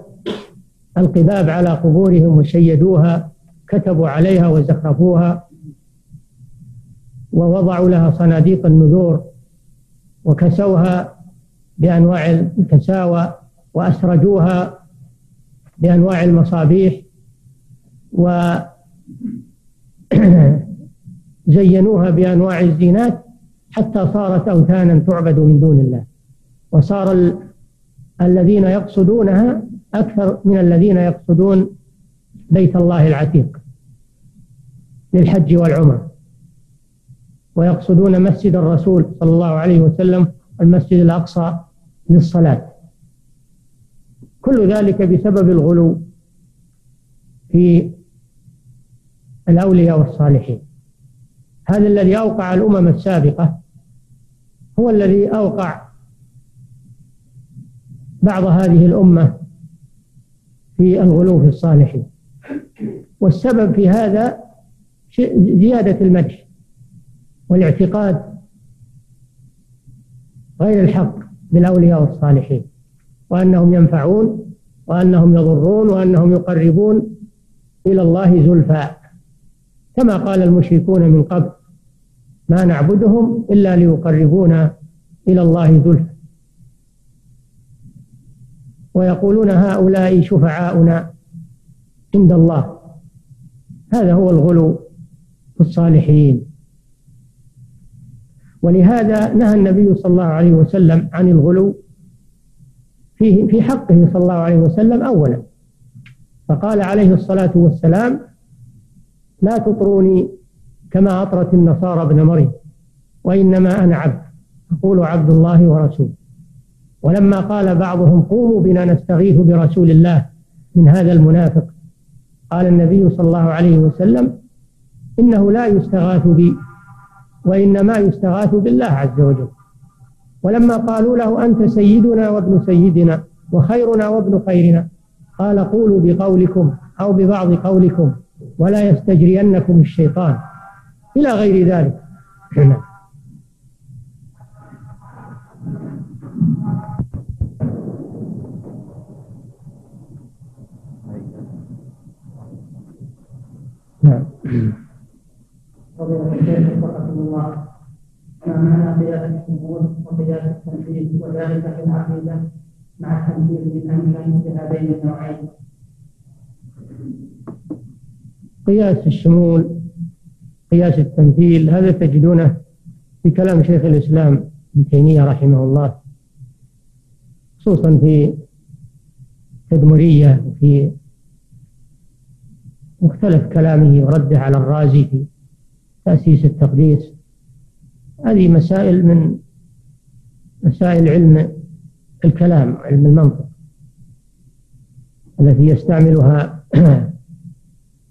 القباب على قبورهم وشيدوها كتبوا عليها وزخرفوها ووضعوا لها صناديق النذور وكسوها بأنواع الكساوى وأسرجوها بأنواع المصابيح وزينوها بأنواع الزينات حتى صارت أوثانا تعبد من دون الله. وصار ال... الذين يقصدونها أكثر من الذين يقصدون بيت الله العتيق للحج والعمرة. ويقصدون مسجد الرسول صلى الله عليه وسلم المسجد الأقصى للصلاة. كل ذلك بسبب الغلو في الأولياء والصالحين. هذا الذي أوقع الأمم السابقة هو الذي أوقع بعض هذه الأمة في الغلو في الصالحين. والسبب في هذا زيادة المدح. والاعتقاد غير الحق بالأولياء والصالحين وأنهم ينفعون وأنهم يضرون وأنهم يقربون إلى الله زلفى. كما قال المشركون من قبل ما نعبدهم إلا ليقربونا إلى الله زلفى. ويقولون هؤلاء شفعاؤنا عند الله. هذا هو الغلو في الصالحين. ولهذا نهى النبي صلى الله عليه وسلم عن الغلو في في حقه صلى الله عليه وسلم اولا. فقال عليه الصلاة والسلام لا تطروني كما أطرت النصارى ابن مريم وإنما أنا عبد أقول عبد الله ورسوله ولما قال بعضهم قوموا بنا نستغيث برسول الله من هذا المنافق قال النبي صلى الله عليه وسلم إنه لا يستغاث بي. وإنما يستغاث بالله عز وجل. ولما قالوا له أنت سيدنا وابن سيدنا وخيرنا وابن خيرنا قال قولوا بقولكم أو ببعض قولكم ولا يستجرينكم الشيطان. إلى غير ذلك. نعم. قياس الشمول وذلك في العقيدة مع بهذين النوعين. قياس الشمول قياس التمثيل هذا تجدونه في كلام شيخ الإسلام ابن تيمية رحمه الله خصوصا في تدمرية وفي مختلف كلامه ورده على الرازي في تأسيس التقديس. هذه مسائل من مسائل علم الكلام علم المنطق التي يستعملها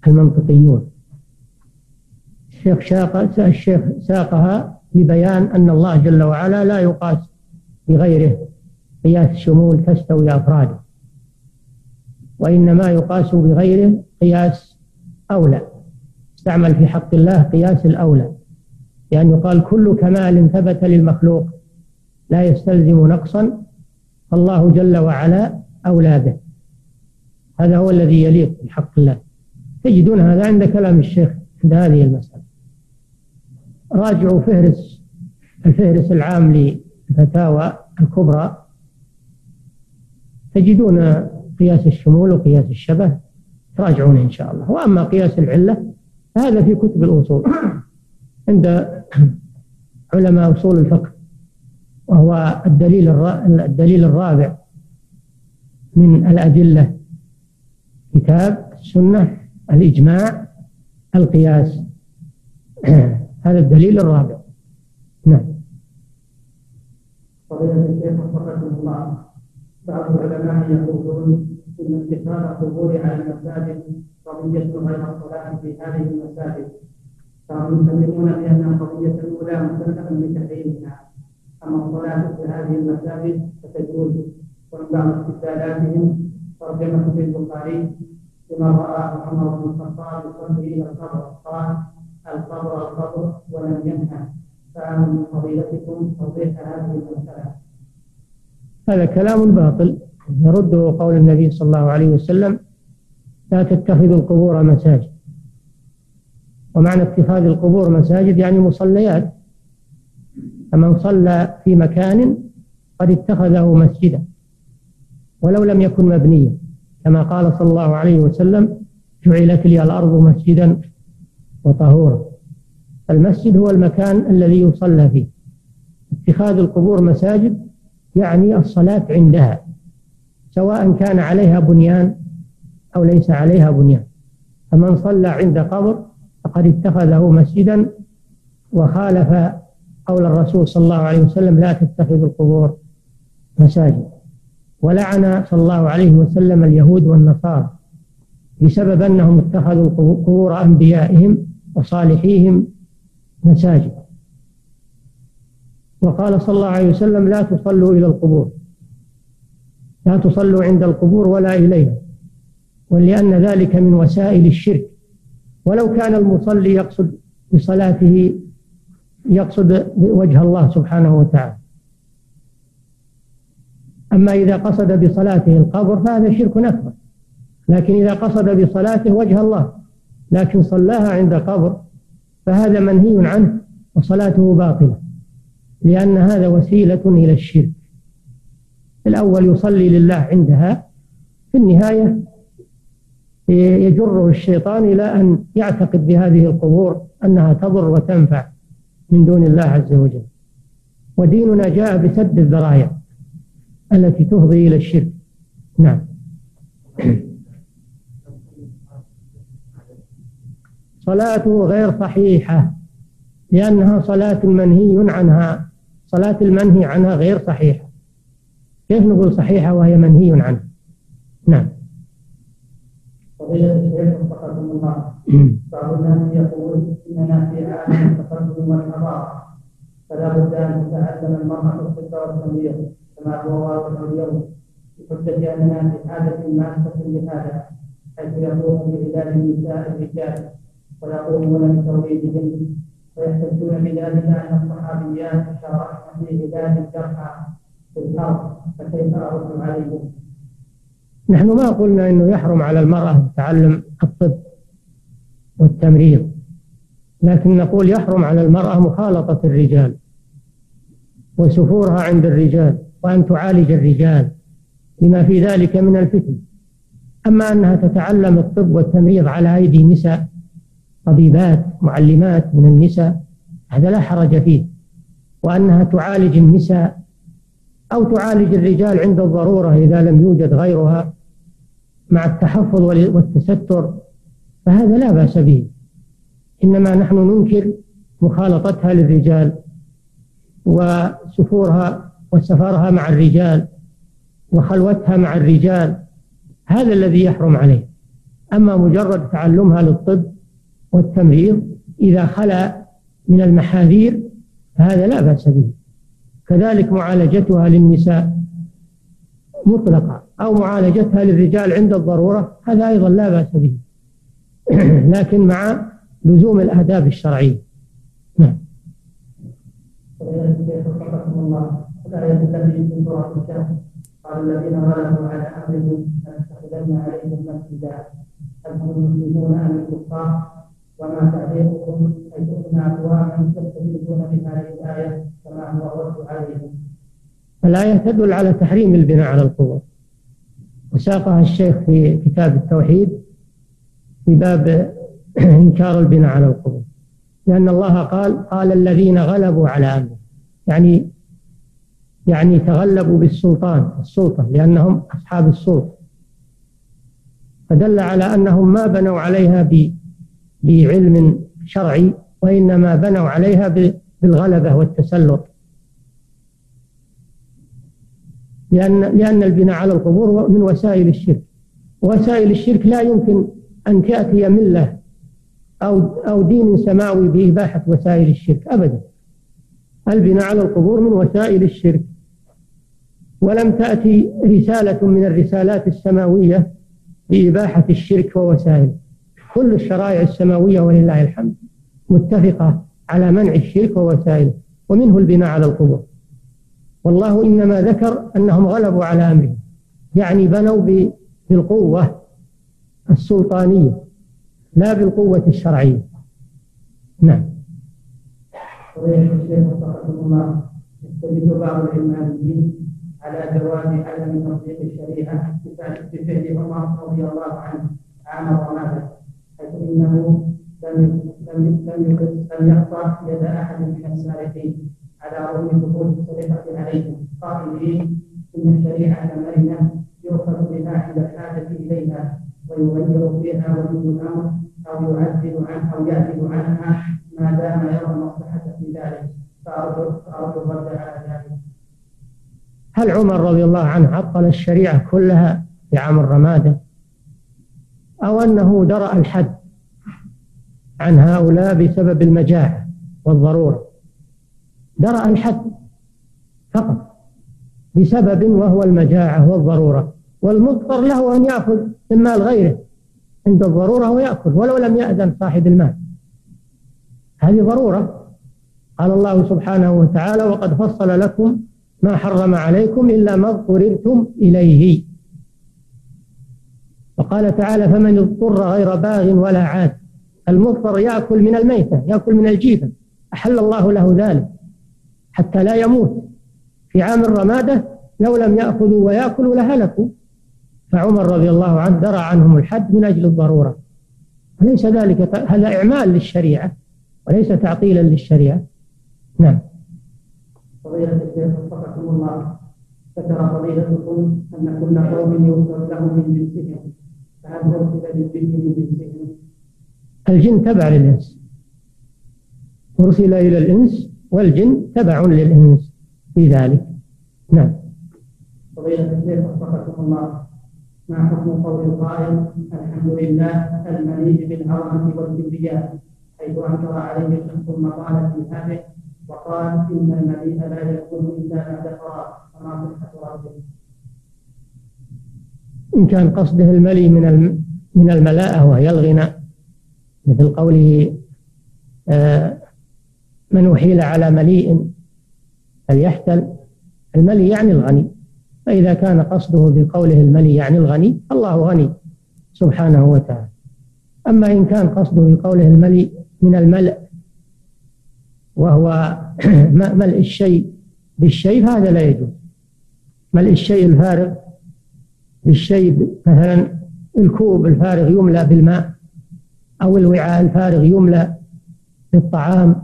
المنطقيون. الشيخ شاق الشيخ ساقها لبيان أن الله جل وعلا لا يقاس بغيره قياس الشمول تستوي أفراده وإنما يقاس بغيره قياس أولى. يستعمل في حق الله قياس الأولى لأن يقال كل كمال ثبت للمخلوق لا يستلزم نقصا فالله جل وعلا أولى به. هذا هو الذي يليق بحق الله. تجدون هذا عند كلام الشيخ عند هذه المسألة. راجعوا فهرس الفهرس العام للفتاوى الكبرى. تجدون قياس الشمول وقياس الشبه راجعون إن شاء الله. وأما قياس العلة هذا في كتب الأصول. عند علماء أصول الفقه وهو الدليل الدليل الرابع من الأدلة كتاب السنة الإجماع القياس. هذا الدليل الرابع. نعم. فضيلة الشيخ وفقكم الله. بعض العلماء يقولون ان اتخاذ القبور على المساجد قضية غير الصلاة في هذه المساجد. فهم يسلمون بأن القضية الأولى مسلم بتحريمها. أما الصلاة في هذه المساجد فتجوز. ومن بعض استدلالاتهم ترجمة في البخاري لما رآه عمر بن الخطاب يصلي إلى القبر قال القبر القبر ولم ينهى. فأنا من فضيلتكم توضيح هذه المسألة. هذا كلام باطل. يرده قول النبي صلى الله عليه وسلم لا تتخذوا القبور مساجد. ومعنى اتخاذ القبور مساجد يعني مصليات. فمن صلى في مكان قد اتخذه مسجدا ولو لم يكن مبنيا. كما قال صلى الله عليه وسلم جعلت لي الأرض مسجدا وطهورا. المسجد هو المكان الذي يصلى فيه. اتخاذ القبور مساجد يعني الصلاة عندها. سواء كان عليها بنيان أو ليس عليها بنيان. فمن صلى عند قبر فقد اتخذه مسجدا وخالف قول الرسول صلى الله عليه وسلم لا تتخذوا القبور مساجد. ولعن صلى الله عليه وسلم اليهود والنصارى بسبب أنهم اتخذوا قبور أنبيائهم وصالحيهم مساجد. وقال صلى الله عليه وسلم لا تصلوا إلى القبور. لا تصلوا عند القبور ولا إليها ولأن ذلك من وسائل الشرك. ولو كان المصلي يقصد بصلاته يقصد وجه الله سبحانه وتعالى. أما إذا قصد بصلاته القبر فهذا شرك أكبر. لكن إذا قصد بصلاته وجه الله لكن صلاها عند قبر فهذا منهي عنه وصلاته باطلة لأن هذا وسيلة إلى الشرك. الأول يصلي لله عندها. في النهاية يجره الشيطان إلى أن يعتقد بهذه القبور أنها تضر وتنفع من دون الله عز وجل. وديننا جاء بسد الذرائع التي تفضي إلى الشرك. نعم. صلاته غير صحيحة لأنها صلاة منهي عنها صلاة المنهي عنها غير صحيحة. كيف نقول صحيحة وهي منهي عنها نعم. فضيلة الشيخ وفقكم الله. بعض الناس يقول إننا في عالم التقدم والحضارة. فلا بد أن تتعلم المرأة الطب والتمريض كما هو واضح اليوم. بحجه اننا في حاجة ماسة لهذا حيث يقوم بعلاج النساء الرجال ويقومون بتوليدهن. ويحتجون بذلك أن الصحابيات شاركن في علاج الجرحى. نحن ما قلنا إنه يحرم على المرأة تعلم الطب والتمريض لكن نقول يحرم على المرأة مخالطة الرجال وسفورها عند الرجال وأن تعالج الرجال لما في ذلك من الفتن. أما أنها تتعلم الطب والتمريض على أيدي نساء طبيبات معلمات من النساء هذا لا حرج فيه. وأنها تعالج النساء أو تعالج الرجال عند الضرورة إذا لم يوجد غيرها مع التحفظ والتستر فهذا لا بأس به. إنما نحن ننكر مخالطتها للرجال وسفورها وسفرها مع الرجال وخلوتها مع الرجال هذا الذي يحرم عليه. أما مجرد تعلمها للطب والتمريض إذا خلا من المحاذير فهذا لا بأس به. كذلك معالجتها للنساء مطلقة أو معالجتها للرجال عند الضرورة هذا أيضا لا بأس به. لكن مع لزوم الآداب الشرعية. نعم. قال الذين غلبوا على أمرهم لنتخذن عليهم مسجدا. هل هم المسلمون أم الكفار؟ وما تعليقكم الآية الآية تدل على تحريم البناء على القبور. وساقها الشيخ في كتاب التوحيد في باب إنكار البناء على القبور. لأن الله قال قال الذين غلبوا على أمره. يعني يعني تغلبوا بالسلطان السلطة لأنهم أصحاب السلطة. فدل على أنهم ما بنوا عليها بعلم شرعي وإنما بنوا عليها بالغلبة والتسلط. لأن لأن البناء على القبور من وسائل الشرك. وسائل الشرك لا يمكن أن تأتي ملة أو أو دين سماوي بإباحة وسائل الشرك أبدا. البناء على القبور من وسائل الشرك. ولم تأتي رسالة من الرسالات السماوية بإباحة الشرك ووسائله كل الشرائع السماوية ولله الحمد. متفقة على منع الشرك ووسائله ومنه البناء على القبور. والله إنما ذكر أنهم غلبوا على أمرهم يعني بنوا بالقوة السلطانية لا بالقوة الشرعية. نعم. يستدل بعض العلمانيين على جواز عدم تطبيق الشريعة بفعل عمر رضي الله عنه عام الرمادة حيث إنه لم لم لم لم يقطع يد احد من السالكين على رغم ثبوت سلطه عليه قائلين ان الشريعه المرنه يؤخذ بها عند الحاجة اليها ويغير فيها ولي الامر أو يعدل عنها أو يعدل عنها ما دام يرى المصلحه في ذلك فارجو فارجو الرد على ذلك. هل عمر رضي الله عنه عطل الشريعة كلها في عام الرماده؟ أو أنه درأ الحد عن هؤلاء بسبب المجاعة والضرورة. درأ الحد فقط بسبب وهو المجاعة والضرورة. والمضطر له أن يأخذ من مال غيره عند الضرورة ويأكل ولو لم يأذن صاحب المال. هذه ضرورة. قال الله سبحانه وتعالى وقد فصل لكم ما حرم عليكم إلا ما اضطررتم إليه. وقال تعالى فمن اضطر غير باغ ولا عاد. المضطر يأكل من الميتة يأكل من الجيفة. أحل الله له ذلك حتى لا يموت. في عام الرمادة لو لم يأخذوا ويأكلوا لهلكوا. فعمر رضي الله عنه درى عنهم الحد من أجل الضرورة. وليس ذلك هذا إعمال للشريعة وليس تعطيلا للشريعة. نعم. فضيلة الشيخ وفقكم الله. ذكر فضيلتكم أن كل قوم يغفر له من جنسهم. فهل أرسل للجن من جنسهم؟ الجن تبع للإنس. أرسل إلى الإنس والجن تبع للإنس في ذلك. نعم. فضيلة الشيخ وفقكم الله. ما حكم قول القائل الحمد لله المليء بالعظمة والكبرياء حيث أنكر عليه الشمس المقالة في هذه وقال إن المليء لا يكون إلا بعد فراغ فما صحة إن كان قصده الملي من من الملاءة وهي الغنى مثل قوله آه، من أحيل على مليء فليحتل الملي يعني الغني. فإذا كان قصده بقوله الملي يعني الغني الله غني سبحانه وتعالى. أما إن كان قصده بقوله الملي من الملء وهو ملء الشيء بالشيء فهذا لا يجوز. ملء الشيء الفارغ بالشيء مثلا الكوب الفارغ يملأ بالماء. أو الوعاء الفارغ يملأ بالطعام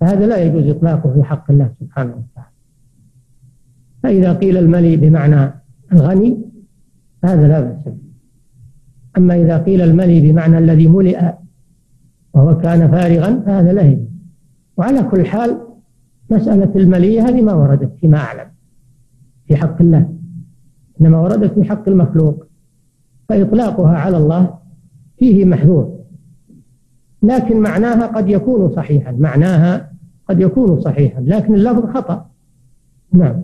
فهذا لا يجوز إطلاقه في حق الله سبحانه وتعالى. فإذا قيل الملي بمعنى الغني فهذا لا بأس به. أما إذا قيل الملي بمعنى الذي ملئ وهو كان فارغا فهذا لا يجوز. وعلى كل حال مسألة الملي هذه ما وردت فيما أعلم في حق الله. إنما وردت في حق المخلوق. فإطلاقها على الله فيه محذور. لكن معناها قد يكون صحيحا. معناها قد يكون صحيحا لكن اللفظ خطأ. نعم.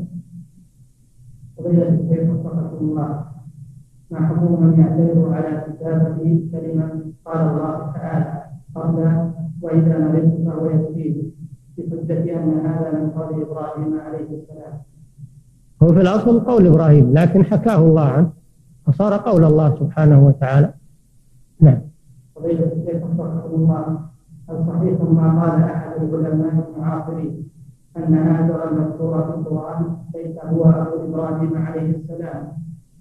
ما حكم من يعترض على كتابة كلمة قال الله تعالى قبل وإذا مرضت فهو يشفيه بحجة أن هذا من قول إبراهيم عليه السلام. هو في الأصل قول إبراهيم لكن حكاه الله عنه فصار قول الله سبحانه وتعالى. نعم. الشيخ وفقكم الله هل صحيح ما قال أحد العلماء المعاصرين أن هاجر المذكور في القرآن ليس هو أبو إبراهيم عليه السلام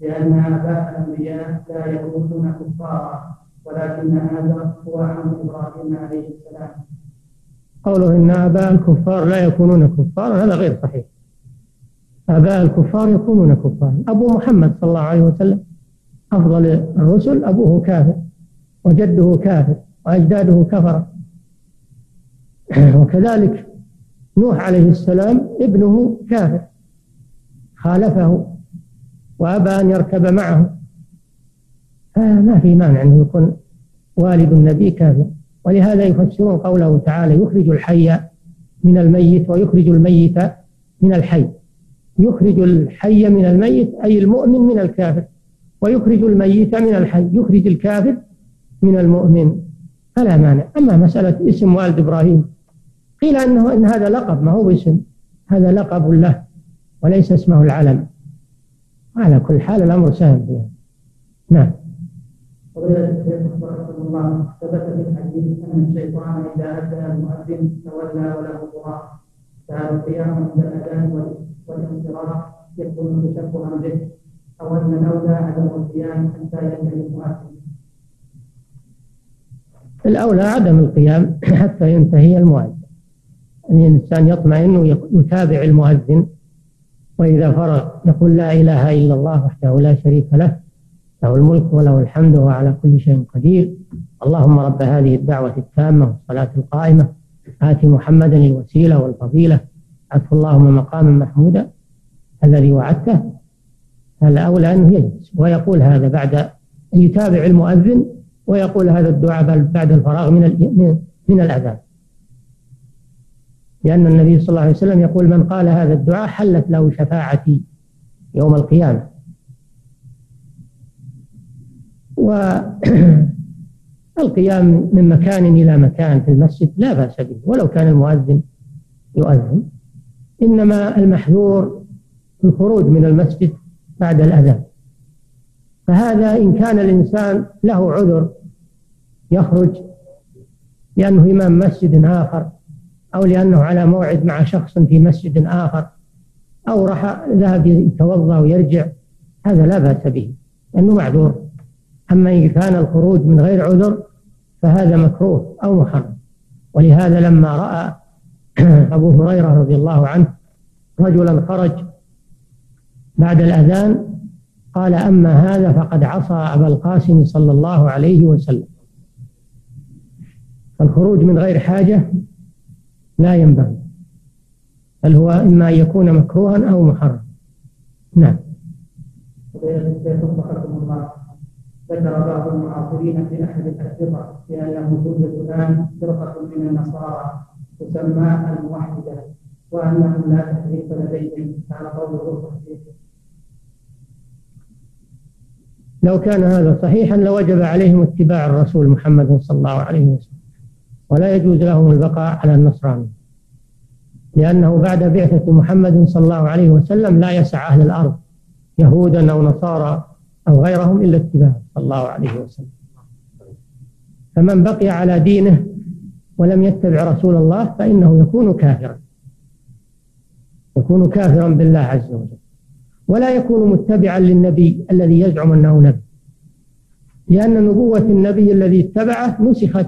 لأن آباء الأنبياء لا يكونون كفارا ولكن هذا هو عم إبراهيم عليه السلام قوله إن آباء الكفار لا يكونون كفارا هذا غير صحيح. آباء الكفار يكونون كفارا. أبو محمد صلى الله عليه وسلم أفضل الرسل أبوه كافر. وجده كافر وأجداده كفر. وكذلك نوح عليه السلام ابنه كافر. خالفه وأبى أن يركب معه. فما في مانع أنه يكون والد النبي كافر. ولهذا يفسرون قوله تعالى يخرج الحي من الميت ويخرج الميت من الحي. يخرج الحي من الميت أي المؤمن من الكافر. ويخرج الميت من الحي. يخرج الكافر من المؤمن. فلا مانع. أما مسألة اسم والد إبراهيم قيل أنه إن هذا لقب ما هو اسم هذا لقب له وليس اسمه العلم. على كل حال الأمر سهل فيها نعم. فضيلة الشيخ رحمه الله ثبت في الحديث أن الشيطان إذا أتى المؤذن تولى وله فهذا القيام عند الأذان والانصراف يكون تشبها به أو أن الأولى عدم القيام حتى ينتهي المؤذن. الأولى عدم القيام حتى ينتهي المؤذن. أن الإنسان يطمئن ويتابع المؤذن وإذا فرغ يقول لا إله إلا الله وحده لا شريك له له الملك وله الحمد وهو على كل شيء قدير. اللهم رب هذه الدعوة التامة والصلاة القائمة. آت محمدا الوسيلة والفضيلة. عطف اللهم مقاما محمودا. الذي وعدته. الأولى أنه يجلس ويقول هذا بعد أن يتابع المؤذن ويقول هذا الدعاء بعد الفراغ من من الأذان لأن النبي صلى الله عليه وسلم يقول من قال هذا الدعاء حلت له شفاعتي يوم القيامة. والقيام من مكان إلى مكان في المسجد لا بأس به ولو كان المؤذن يؤذن. إنما المحذور الخروج من المسجد بعد الأذان. فهذا إن كان الإنسان له عذر يخرج لأنه إمام مسجد آخر أو لأنه على موعد مع شخص في مسجد آخر أو راح ذهب يتوضأ ويرجع هذا لا بأس به لأنه معذور. أما إن كان الخروج من غير عذر فهذا مكروه أو محرم. ولهذا لما رأى أبو هريرة رضي الله عنه رجلا خرج بعد الأذان قال أما هذا فقد عصى أبا القاسم صلى الله عليه وسلم. الخروج من غير حاجة لا ينبغي. بل هو إما أن يكون مكروها أو محرم. نعم. ذكر بعض المعاصرين في أحد الاسره بانه توجد الان فرقة من النصارى تسمى الموحدة وأنهم لا تحريف لديهم على قول لو كان هذا صحيحا لوجب عليهم اتباع الرسول محمد صلى الله عليه وسلم. ولا يجوز لهم البقاء على النصراني لأنه بعد بعثة محمد صلى الله عليه وسلم لا يسع أهل الأرض يهودا أو نصارى أو غيرهم إلا اتباعه صلى الله عليه وسلم. فمن بقي على دينه ولم يتبع رسول الله فإنه يكون كافرا يكون كافرا بالله عز وجل. ولا يكون متبعا للنبي الذي يزعم أنه نبي لأن نبوة النبي الذي اتبعه نسخت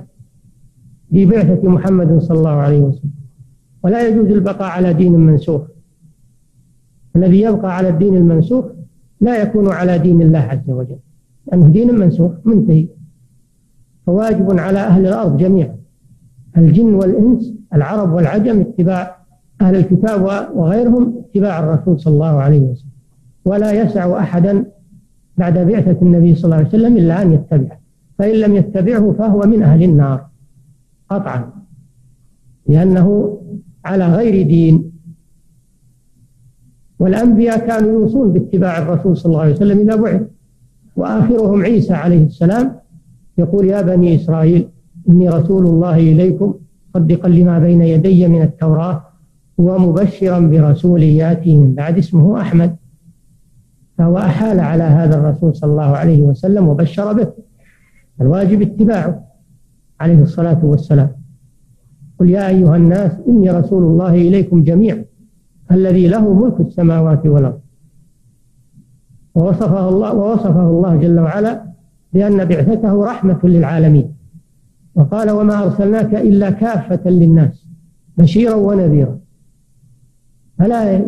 ببعثة محمد صلى الله عليه وسلم. ولا يجوز البقاء على دين منسوخ. الذي يبقى على الدين المنسوخ لا يكون على دين الله عز وجل. لأنه دين منسوخ منتهي. فواجب على أهل الأرض جميعا. الجن والإنس العرب والعجم اتباع أهل الكتاب وغيرهم اتباع الرسول صلى الله عليه وسلم. ولا يسع أحدا بعد بعثة النبي صلى الله عليه وسلم إلا أن يتبعه. فإن لم يتبعه فهو من أهل النار. قطعا لأنه على غير دين. والأنبياء كانوا يوصون باتباع الرسول صلى الله عليه وسلم إذا بعث وآخرهم عيسى عليه السلام يقول يا بني إسرائيل إني رسول الله إليكم صدقا لما بين يدي من التوراة ومبشرا برسول يأتي من بعد اسمه أحمد. فهو أحال على هذا الرسول صلى الله عليه وسلم وبشر به. الواجب اتباعه. عليه الصلاة والسلام. قل يا أيها الناس إني رسول الله إليكم جميعا الذي له ملك السماوات والأرض. ووصفه الله ووصفه الله جل وعلا بأن بعثته رحمة للعالمين. وقال وما أرسلناك إلا كافة للناس بشيرا ونذيرا. فلا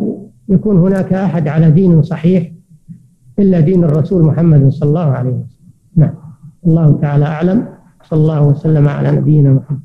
يكون هناك أحد على دين صحيح إلا دين الرسول محمد صلى الله عليه وسلم؟ نعم. الله تعالى أعلم. صلى الله وسلم على نبينا محمد.